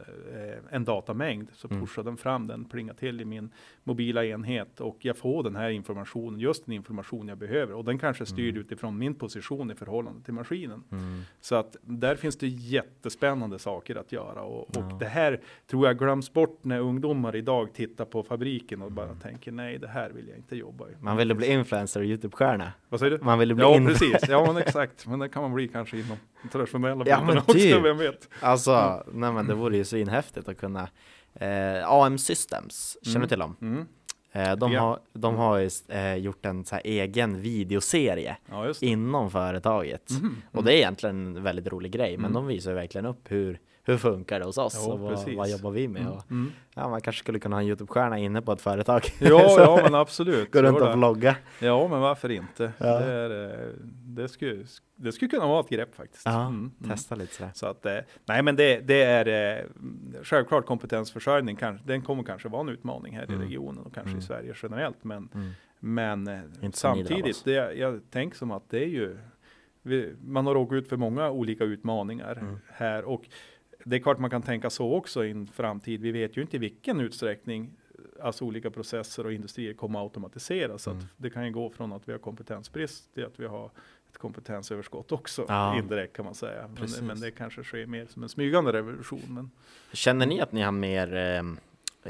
en datamängd. Så Mm. pushar den fram den, plingar till i min mobila enhet och jag får den här informationen, just den information jag behöver. Och den kanske är styrd Mm. utifrån min position i förhållande till maskinen. Mm. Så att där finns det jättespännande saker att göra och, och Ja. det här tror jag glöms bort när ungdomar idag tittar på fabriken och bara Mm. tänker nej, det här vill jag inte jobba i. Man vill bli influencer och Youtube-stjärna. Vad säger du? Man vill bli Ja, influ- precis. Ja, men exakt. Men det kan man bli kanske inom traditionella Ja, men också, typ. vem vet? Alltså, nej men det vore ju svinhäftigt att kunna eh, AM Systems, känner Mm. du till dem? Mm. Eh, de, Ja. har, de har ju eh, gjort en så egen videoserie Ja, inom företaget. Mhm. Och det är egentligen en väldigt rolig grej, men Mm. de visar ju verkligen upp hur, hur funkar det hos oss Jo, och vad, vad jobbar vi med? Mm. Och, Mm. ja, man kanske skulle kunna ha en Youtube-stjärna inne på ett företag. Ja, ja, men absolut. Gå runt och vlogga. Ja, men varför inte? Ja. Det, är, eh, det, skulle, det skulle kunna vara ett grepp faktiskt. Ja, Mm, mm. testa lite sådär. Så att, eh, nej men det, det är eh, självklart kompetensförsörjning, den kommer kanske vara en utmaning här Mm. i regionen och kanske Mm. i Sverige generellt. Men, Mm. men Inte samtidigt, det, jag tänker som att det är ju, vi, man har råkat ut för många olika utmaningar Mm. här och det är klart man kan tänka så också i en framtid. Vi vet ju inte i vilken utsträckning alltså olika processer och industrier kommer att automatiseras. Så Mm. att det kan ju gå från att vi har kompetensbrist till att vi har ett kompetensöverskott också Ja. indirekt kan man säga. Men, men det kanske sker mer som en smygande revolution. Men Känner ni att ni har mer eh,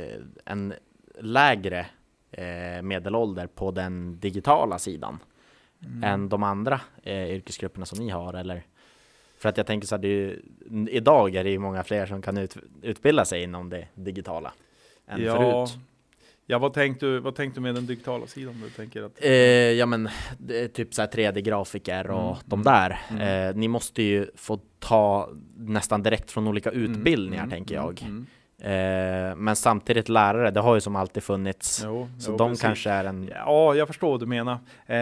eh, en lägre eh, medelålder på den digitala sidan Mm. än de andra eh, yrkesgrupperna som ni har eller? För att jag tänker så här, ju, idag är det ju många fler som kan ut, utbilda sig inom det digitala än ja, förut. ja vad, tänkte du, vad tänkte du med den digitala sidan? Du tänker att, Eh, ja men typ så här 3D-grafiker och Mm, de mm, där. mm. Eh, ni måste ju få ta nästan direkt från olika utbildningar Mm, tänker mm, jag. Eh, men samtidigt lärare, det har ju som alltid funnits. Jo, Så jo, de precis. kanske är en... Ja, jag förstår vad du menar. Eh,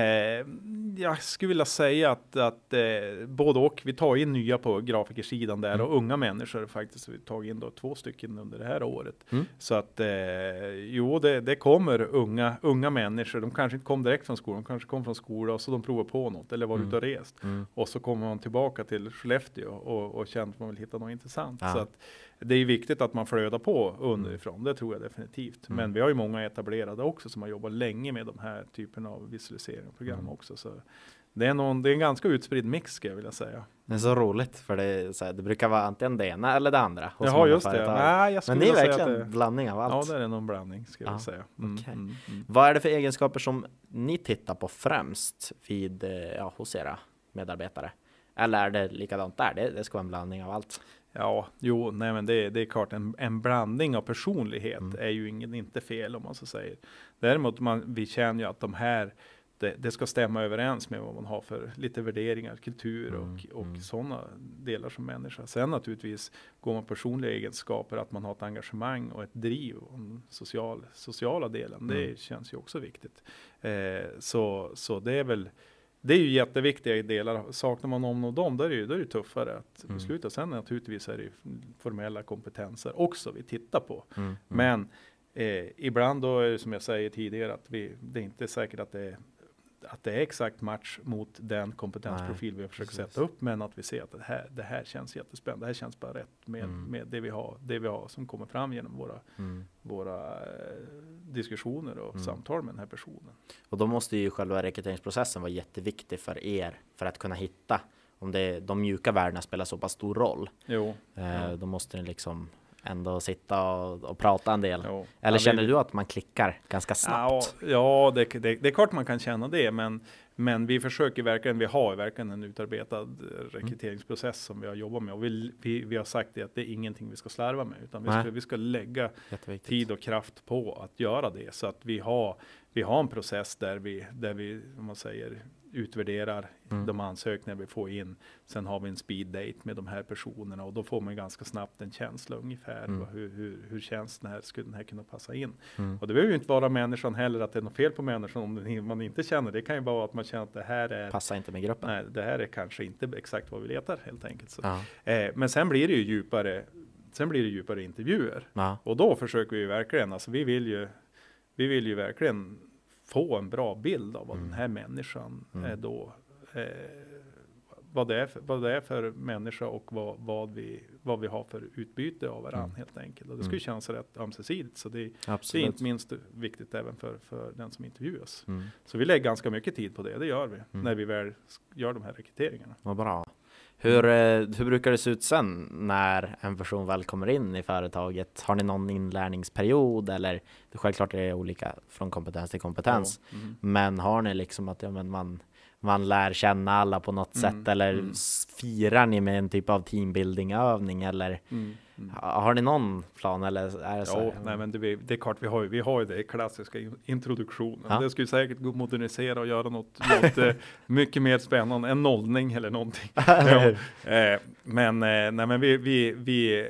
jag skulle vilja säga att, att eh, både och. Vi tar in nya på grafikersidan där Mm. och unga människor faktiskt. Vi tagit in då två stycken under det här året. Mm. Så att eh, jo, det, det kommer unga, unga människor. De kanske inte kom direkt från skolan. De kanske kom från skolan och så de provar på något eller var Mm. ute och rest. Mm. Och så kommer man tillbaka till Skellefteå och, och känner att man vill hitta något intressant. Ja. Så att det är viktigt att man flödar på underifrån, det tror jag definitivt. Mm. Men vi har ju många etablerade också som har jobbat länge med de här typen av visualiseringsprogram Mm. också. Så det, är någon, det är en ganska utspridd mix skulle jag vilja säga. Det är så roligt för det, så här, det brukar vara antingen det ena eller det andra. många just det. Nej, jag Men ni är verkligen det, blandning av Ja, allt. det är någon blandning skulle jag Ja, säga. Mm, okej. mm, mm. Vad är det för egenskaper som ni tittar på främst vid, eh, ja, hos era medarbetare? Eller är det likadant där? Det, det ska vara en blandning av allt. Ja, jo, nej men det, det är klart en, en blandning av personlighet Mm. är ju ingen, inte fel om man så säger. Däremot man, vi känner ju att de här det, det ska stämma överens med vad man har för lite värderingar, kultur och, Mm, och mm. sådana delar som människa. Sen naturligtvis går man personliga egenskaper, att man har ett engagemang och ett driv och social, sociala delen. Det Mm. känns ju också viktigt. Eh, så, så det är väl det är ju jätteviktiga delar. Saknar man någon av dem, då är det ju, då är det tuffare att Mm. besluta. Sen naturligtvis är det formella kompetenser också vi tittar på. Mm. Men eh, ibland då är det som jag säger tidigare att vi, det är inte säkert att det är att det är exakt match mot den kompetensprofil vi försöker precis. sätta upp, men att vi ser att det här, det här känns jättespännande. Det här känns bara rätt med, Mm. med det, vi har, det vi har som kommer fram genom våra, Mm. våra eh, diskussioner och Mm. samtal med den här personen. Och då måste ju själva rekryteringsprocessen vara jätteviktig för er för att kunna hitta om det, de mjuka värdena spelar så pass stor roll. Jo, Eh, Ja. Då måste ni liksom ändå sitta och, och prata en del. jo. Eller Ja, känner vi- du att man klickar ganska snabbt? Ja, ja det, det, det är klart man kan känna det, men, men vi försöker verkligen, vi har verkligen en utarbetad rekryteringsprocess som vi har jobbat med och vi, vi, vi har sagt det att det är ingenting vi ska slarva med, utan vi ska, vi ska lägga tid och kraft på att göra det så att vi har, vi har en process där vi, där vi, om man säger, utvärderar Mm. de ansökningar vi får in. Sen har vi en speed date med de här personerna och då får man ganska snabbt en känsla ungefär. Mm. Hur, hur, hur känns den här, skulle den här kunna passa in? Mm. Och det behöver ju inte vara människan heller, att det är något fel på människan om man inte känner. Det kan ju vara att man känner att det här är, Passar inte med gruppen. nej, det här är kanske inte exakt vad vi letar helt enkelt. Så. Ja. Eh, men sen blir det ju djupare, sen blir det djupare intervjuer. Ja. Och då försöker vi verkligen, alltså vi vill ju, vi vill ju verkligen få en bra bild av vad Mm. den här människan Mm. är då, eh, vad, det är för, vad det är för människa och vad, vad, vi, vad vi har för utbyte av varandra Mm. helt enkelt. Och det ska Mm. ju kännas rätt ömsesidigt. Så det, det är inte minst viktigt även för, för den som intervjuas. Mm. Så vi lägger ganska mycket tid på det, det gör vi, Mm. när vi väl gör de här rekryteringarna. Vad bra. Hur, eh, hur brukar det se ut sen när en person väl kommer in i företaget? Har ni någon inlärningsperiod eller självklart är det olika från kompetens till kompetens. Ja, mm. Men har ni liksom att ja, men man, man lär känna alla på något Mm, sätt eller mm. firar ni med en typ av teambuilding övning eller Mm. Mm. ha- har ni någon plan eller är det så? Ja, nej, men det, det är klart vi har ju, vi har ju det klassiska in- introduktionen. Ja. Det skulle säkert gå att modernisera och göra något, något eh, mycket mer spännande, en nollning eller någonting. ja, eh, men, eh, nej, men vi, vi, vi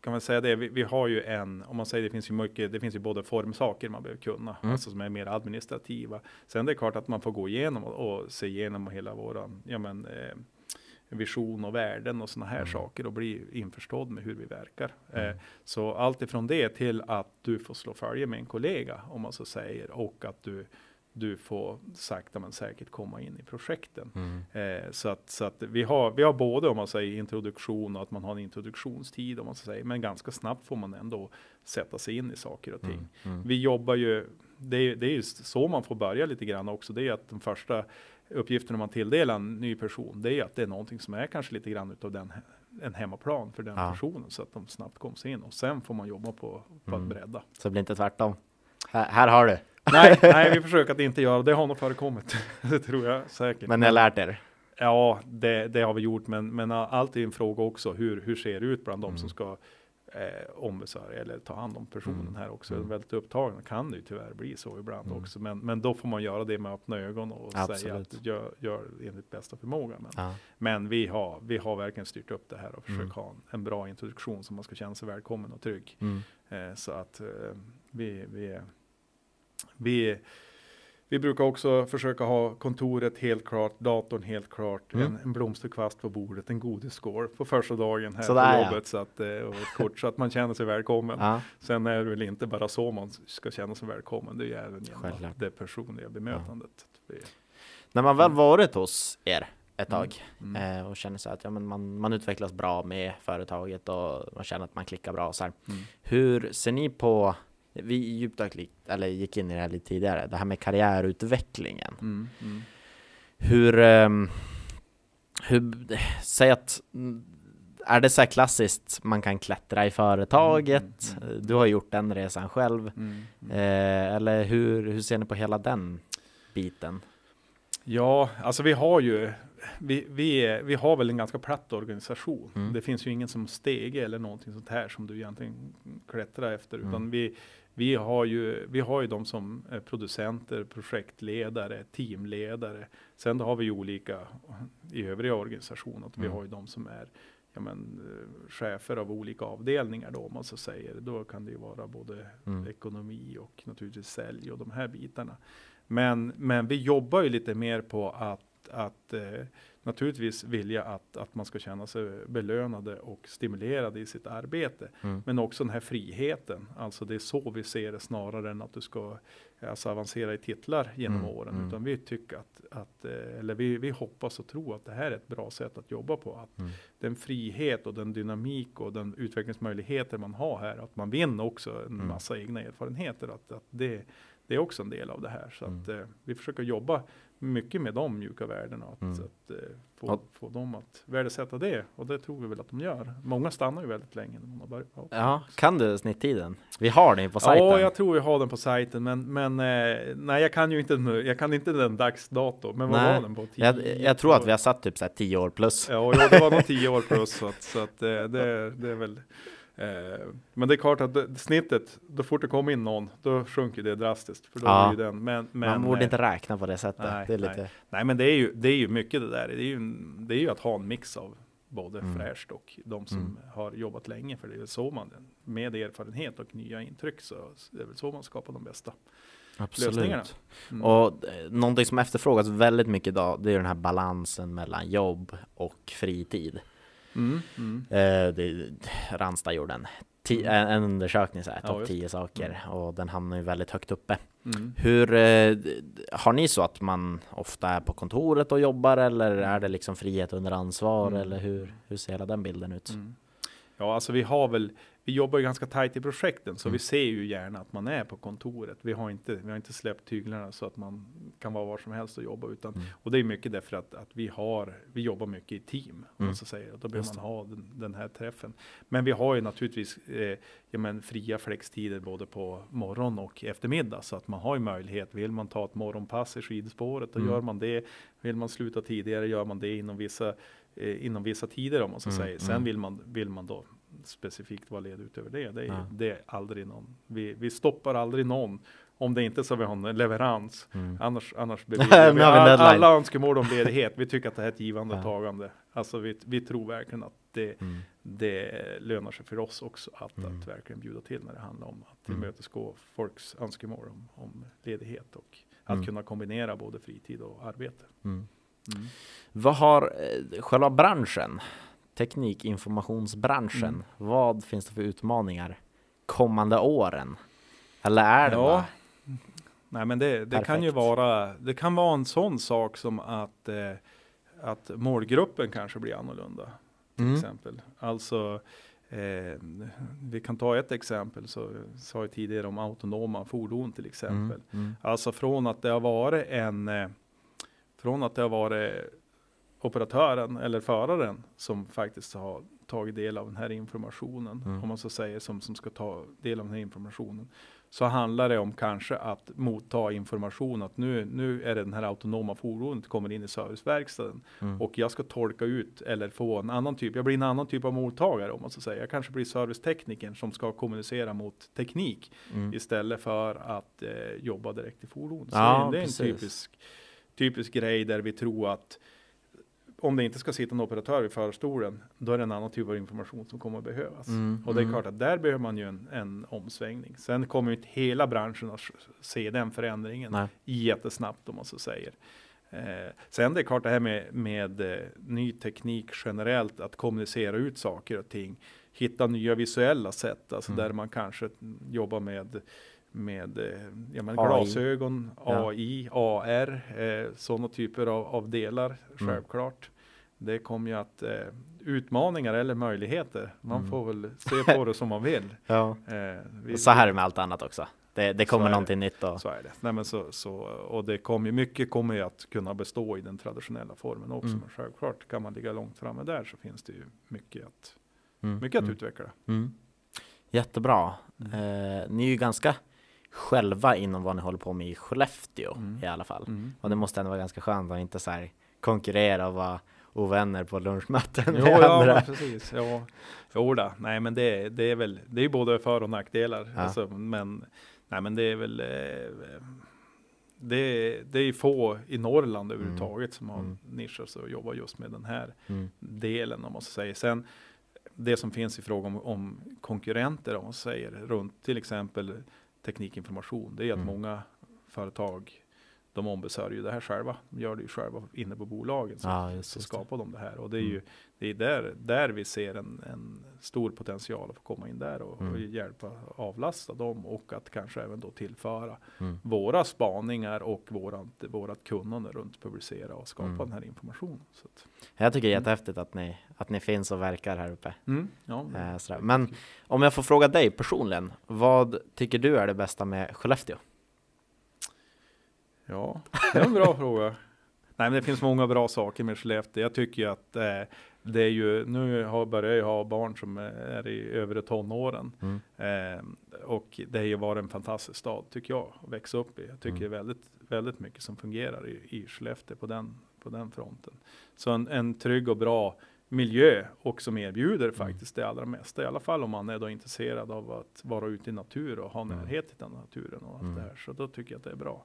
kan man säga det, vi, vi har ju en, om man säger det finns ju mycket, det finns ju både formsaker man behöver kunna, Mm. alltså som är mer administrativa. Sen det är klart att man får gå igenom och, och se igenom hela våran, ja men eh, vision och värden och sådana här Mm. saker och bli införstådd med hur vi verkar. Mm. Eh, så allt ifrån det till att du får slå följe med en kollega om man så säger och att du du får sakta men säkert komma in i projekten. Mm. Eh, så att, så att vi, har, vi har både om man säger introduktion och att man har en introduktionstid om man så säger, men ganska snabbt får man ändå sätta sig in i saker och ting. Mm. Mm. Vi jobbar ju, det det är ju så man får börja lite grann också, det är att de första uppgifterna man tilldelar en ny person, det är ju att det är någonting som är kanske lite grann utav den, en hemmaplan för den Ja. personen så att de snabbt kommer sig in och sen får man jobba på, på Mm. att bredda. Så det blir inte tvärtom. Här, här har du. nej, nej, vi försöker att inte göra det. har nog förekommit. det tror jag säkert. Men ni har lärt er. Ja, det, det har vi gjort, men, men allt är en fråga också. Hur, hur ser det ut bland de Mm. som ska eh, ombesörja eller ta hand om personen Mm. här också? Mm. Väldigt upptagna kan det ju tyvärr bli så ibland Mm. också. Men, men då får man göra det med öppna ögon och säga Absolut. att gör, gör enligt bästa förmåga. Men, Ja. men vi, har, vi har verkligen styrt upp det här och försökt Mm. ha en, en bra introduktion så man ska känna sig välkommen och trygg. Mm. Eh, så att eh, vi, vi, vi, vi brukar också försöka ha kontoret helt klart, datorn helt klart, Mm. en, en blomsterkvast på bordet, en godisskål på första dagen här Sådär, på ja. jobbet så att, eh, och ett kort så att man känner sig välkommen. Ja. Sen är det väl inte bara så man ska känna sig välkommen, det är ju även genom det personliga bemötandet. Vi, När man väl varit hos er ett tag mm, eh, och känner så att ja, men man, man utvecklas bra med företaget och man känner att man klickar bra. Så mm. Hur ser ni på, vi djupdök eller gick in i det här lite tidigare, det här med karriärutvecklingen. Mm, mm. Hur, ehm, hur, säg att, mm, är det så här klassiskt, man kan klättra i företaget, Mm, mm, du har gjort den resan själv, Mm, mm. eh, eller hur, hur ser ni på hela den biten? Ja, alltså vi har ju, vi, vi, vi har väl en ganska platt organisation. Mm. Det finns ju ingen som stege eller någonting sånt här som du egentligen klättrar efter. Mm. Utan vi, vi, har ju, vi har ju de som är producenter, projektledare, teamledare. Sen då har vi ju olika i övriga organisationer. Att Vi Mm. har ju de som är ja, men, chefer av olika avdelningar då om man så säger. Då kan det ju vara både Mm. ekonomi och naturligtvis sälj och de här bitarna. Men, men vi jobbar ju lite mer på att, att eh, naturligtvis vilja att, att man ska känna sig belönade och stimulerade i sitt arbete. Mm. Men också den här friheten. Alltså det är så vi ser det snarare än att du ska alltså, avancera i titlar genom Mm, åren. mm. Utan vi tycker att, att eh, eller vi, vi hoppas och tror att det här är ett bra sätt att jobba på. Att Mm. den frihet och den dynamik och den utvecklingsmöjligheter man har här. Att man vinner också en Mm. massa egna erfarenheter. Att, att det, det är också en del av det här. Så Mm. att eh, vi försöker jobba mycket med de mjuka värdena. Att, Mm. att eh, få, Och- få dem att värdesätta det. Och det tror vi väl att de gör. Många stannar ju väldigt länge när man har börjat. Ja. Ja, kan du snitttiden? Vi har den på sajten. Ja, jag tror jag har den på sajten, men, men eh, nej, jag kan ju inte nu. Jag kan inte den dagsdato. Men vad Nej, var den på? Tio- jag, jag tror att vi har satt typ så här 10 år plus. Ja, ja, det var nog tio år plus. Så att, så att eh, det, det är väl. Eh, men det är klart att det, snittet, då fort det kommer in någon, då sjunker det drastiskt. För då Ja. ju den, men, men, Man borde eh, inte räkna på det sättet. nej, det är nej. lite, Nej, men det är ju, det är ju mycket det där. Det är ju, det är ju att ha en mix av både Mm. fräscht och de som Mm. har jobbat länge. För det är väl så man, med erfarenhet och nya intryck, så det är väl så man skapar de bästa. lösningarna. absolut. Mm. Och eh, någonting som efterfrågas väldigt mycket idag, det är den här balansen mellan jobb och fritid. Mm, mm. Eh, det, Randstad gjorde en, ti, Mm. en undersökning, så här, Ja, topp just 10 saker, och den hamnar ju väldigt högt uppe. Mm. Hur, eh, har ni så att man ofta är på kontoret och jobbar, eller är det liksom frihet under ansvar, Mm. eller hur, hur ser hela den bilden ut? Mm. Ja, alltså vi har väl, vi jobbar ju ganska tajt i projekten, så Mm. vi ser ju gärna att man är på kontoret. Vi har inte, vi har inte släppt tyglarna så att man kan vara var som helst och jobba, utan, Mm. och det är mycket därför att, att vi har, vi jobbar mycket i team, om Mm. så säger, och då behöver man ha den, den här träffen. Men vi har ju naturligtvis eh, ja, men fria flextider både på morgon och eftermiddag, så att man har ju möjlighet, vill man ta ett morgonpass i skidspåret, då Mm. gör man det. Vill man sluta tidigare, gör man det inom vissa, eh, inom vissa tider om man så Mm, säger. Sen mm. vill man, vill man då specifikt vara ledig utöver det. Det är, Ja. det är aldrig någon. Vi, vi stoppar aldrig någon. Om det inte är så vi har en leverans. Mm. Annars, annars beviljar vi all, alla önskemål om ledighet. Vi tycker att det här är ett givande Ja. tagande. Alltså vi, vi tror verkligen att det, Mm. det lönar sig för oss också att, Mm. att verkligen bjuda till när det handlar om att Mm. tillmötesgå folks önskemål om, om ledighet och att Mm. kunna kombinera både fritid och arbete. Mm. Vad har eh, själva branschen, teknikinformationsbranschen, Mm. vad finns det för utmaningar kommande åren? Eller är det Ja, bara? Nej, men det, det kan ju vara, det kan vara en sån sak som att, eh, att målgruppen kanske blir annorlunda. Till Mm. exempel. Alltså, eh, vi kan ta ett exempel, så sa jag tidigare om autonoma fordon till exempel. Mm. Mm. Alltså från att det har varit en, eh, från att det har varit operatören eller föraren som faktiskt har tagit del av den här informationen, Mm. om man så säger, som, som ska ta del av den här informationen, så handlar det om kanske att motta information att nu, nu är det den här autonoma fordonet kommer in i serviceverkstaden Mm. och jag ska tolka ut eller få en annan typ, jag blir en annan typ av mottagare om man så säger. Jag kanske blir serviceteknikern som ska kommunicera mot teknik Mm. istället för att eh, jobba direkt i fordon. Så Ja, det är en precis. typisk, typisk grej där vi tror att om det inte ska sitta en operatör vid förarstolen, då är det en annan typ av information som kommer att behövas. Mm, Och det är mm. klart att där behöver man ju en, en omsvängning. Sen kommer inte hela branschen att se den förändringen Nej. jättesnabbt om man så säger. Eh, sen det är klart det här med, med eh, ny teknik generellt, att kommunicera ut saker och ting, hitta nya visuella sätt, alltså Mm. där man kanske jobbar med med eh, ja, men AI. glasögon, Ja. AI, AR, eh, sådana typer av, av delar, Mm. självklart. Det kommer ju att eh, utmaningar eller möjligheter, man Mm. får väl se på det som man vill. Ja. Eh, vi- Så här är det med allt annat också. Det, det kommer är det. någonting nytt och så är det. Nej, men så, så, och det kommer mycket kommer ju att kunna bestå i den traditionella formen också. Mm. Men självklart kan man ligga långt framme där så finns det ju mycket att, mm, mycket att mm, utveckla. mm. Jättebra. Mm. Eh, ni är ju ganska själva inom vad ni håller på med i Skellefteå i alla fall. Och det måste ändå vara ganska skönt att inte så här konkurrera och vara ovänner på lunchmöten Jo, med ja, andra. men precis. Ja, jo då. Nej, men det, det är väl, det är både för och nackdelar. Ja. Alltså, men, nej, men det är väl, eh, det, det är få i Norrland överhuvudtaget som har Mm. nischat sig och jobbar just med den här Mm. delen om man så säger. Sen det som finns i fråga om, om konkurrenter om man säger runt till exempel teknikinformation. Det är att Mm. många företag de ombesörjer ju det här själva. De gör det ju själva inne på bolagen. Så, Ja, just så skapar de det här. Och det är Mm. ju det är där, där vi ser en, en stor potential att få komma in där och, Mm. och hjälpa avlasta dem och att kanske även då tillföra Mm. våra spaningar och vårat, vårat kunnande runt publicera och skapa Mm. den här informationen. Så att, Jag tycker det är Mm. jättehäftigt att ni, att ni finns och verkar här uppe. mm, ja, Eh. Men om jag får fråga dig personligen, vad tycker du är det bästa med Skellefteå? Ja, det är en bra fråga. Nej, men det finns många bra saker med Skellefteå. Jag tycker att eh, det är ju, nu har, börjar jag ha barn som är i övre tonåren. Mm. Eh, och det har ju varit en fantastisk stad tycker jag att växa upp i. Jag tycker Mm. det är väldigt, väldigt mycket som fungerar i, i Skellefteå på den, på den fronten. Så en, en trygg och bra miljö och som erbjuder Mm. faktiskt det allra mesta. I alla fall om man är då intresserad av att vara ute i natur och ha Mm. närhet till den naturen och allt Mm. det här. Så då tycker jag att det är bra.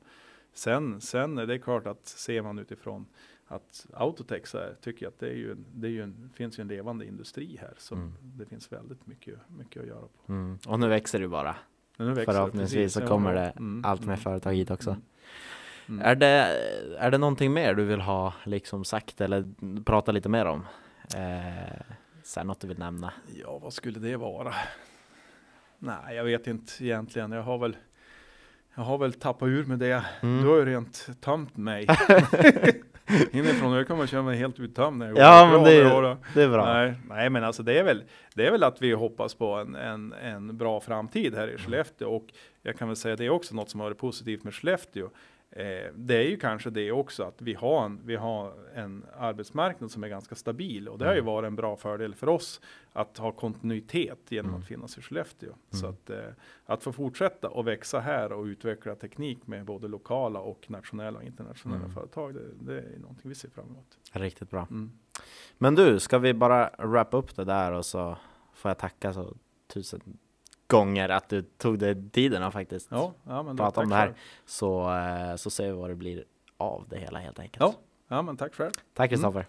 Sen, sen är det klart att ser man utifrån att Autotex är, tycker jag att det är ju, det är ju en, finns ju en levande industri här som Mm. det finns väldigt mycket, mycket att göra på. Mm. Och nu växer du bara. Nu växer det, Förhoppningsvis precis. så kommer det Mm, allt mm, företag hit också. mm, mm. Är, det, är det någonting mer du vill ha liksom sagt eller prata lite mer om? Eh, så något du vill nämna? Ja, vad skulle det vara? Nej, jag vet inte egentligen. Jag har väl, jag har väl tappat ur med det. Mm. Du har ju rent tömt mig. Inifrån, jag kommer känna mig helt uttömd när jag går. Ja, men det är-. Det är bra. Nej, nej, men alltså det är väl, det är väl att vi hoppas på en, en, en bra framtid här Mm. i Skellefteå och jag kan väl säga det är också något som har varit positivt med Skellefteå. Eh, det är ju kanske det också att vi har, en, vi har en arbetsmarknad som är ganska stabil och det har ju Mm. varit en bra fördel för oss att ha kontinuitet genom Mm. att finnas i Skellefteå. Så Mm. att, eh, att få fortsätta och växa här och utveckla teknik med både lokala och nationella och internationella Mm. företag, det, det är någonting vi ser fram emot. Riktigt bra. Mm. Men du, ska vi bara wrap upp det där och så får jag tacka så tusen gånger att du tog dig tiden och faktiskt Ja, ja, men prata om det här. Så, eh, så ser vi vad det blir av det hela helt enkelt. Ja. Ja, men tack själv. Tack Mm. Kristoffer.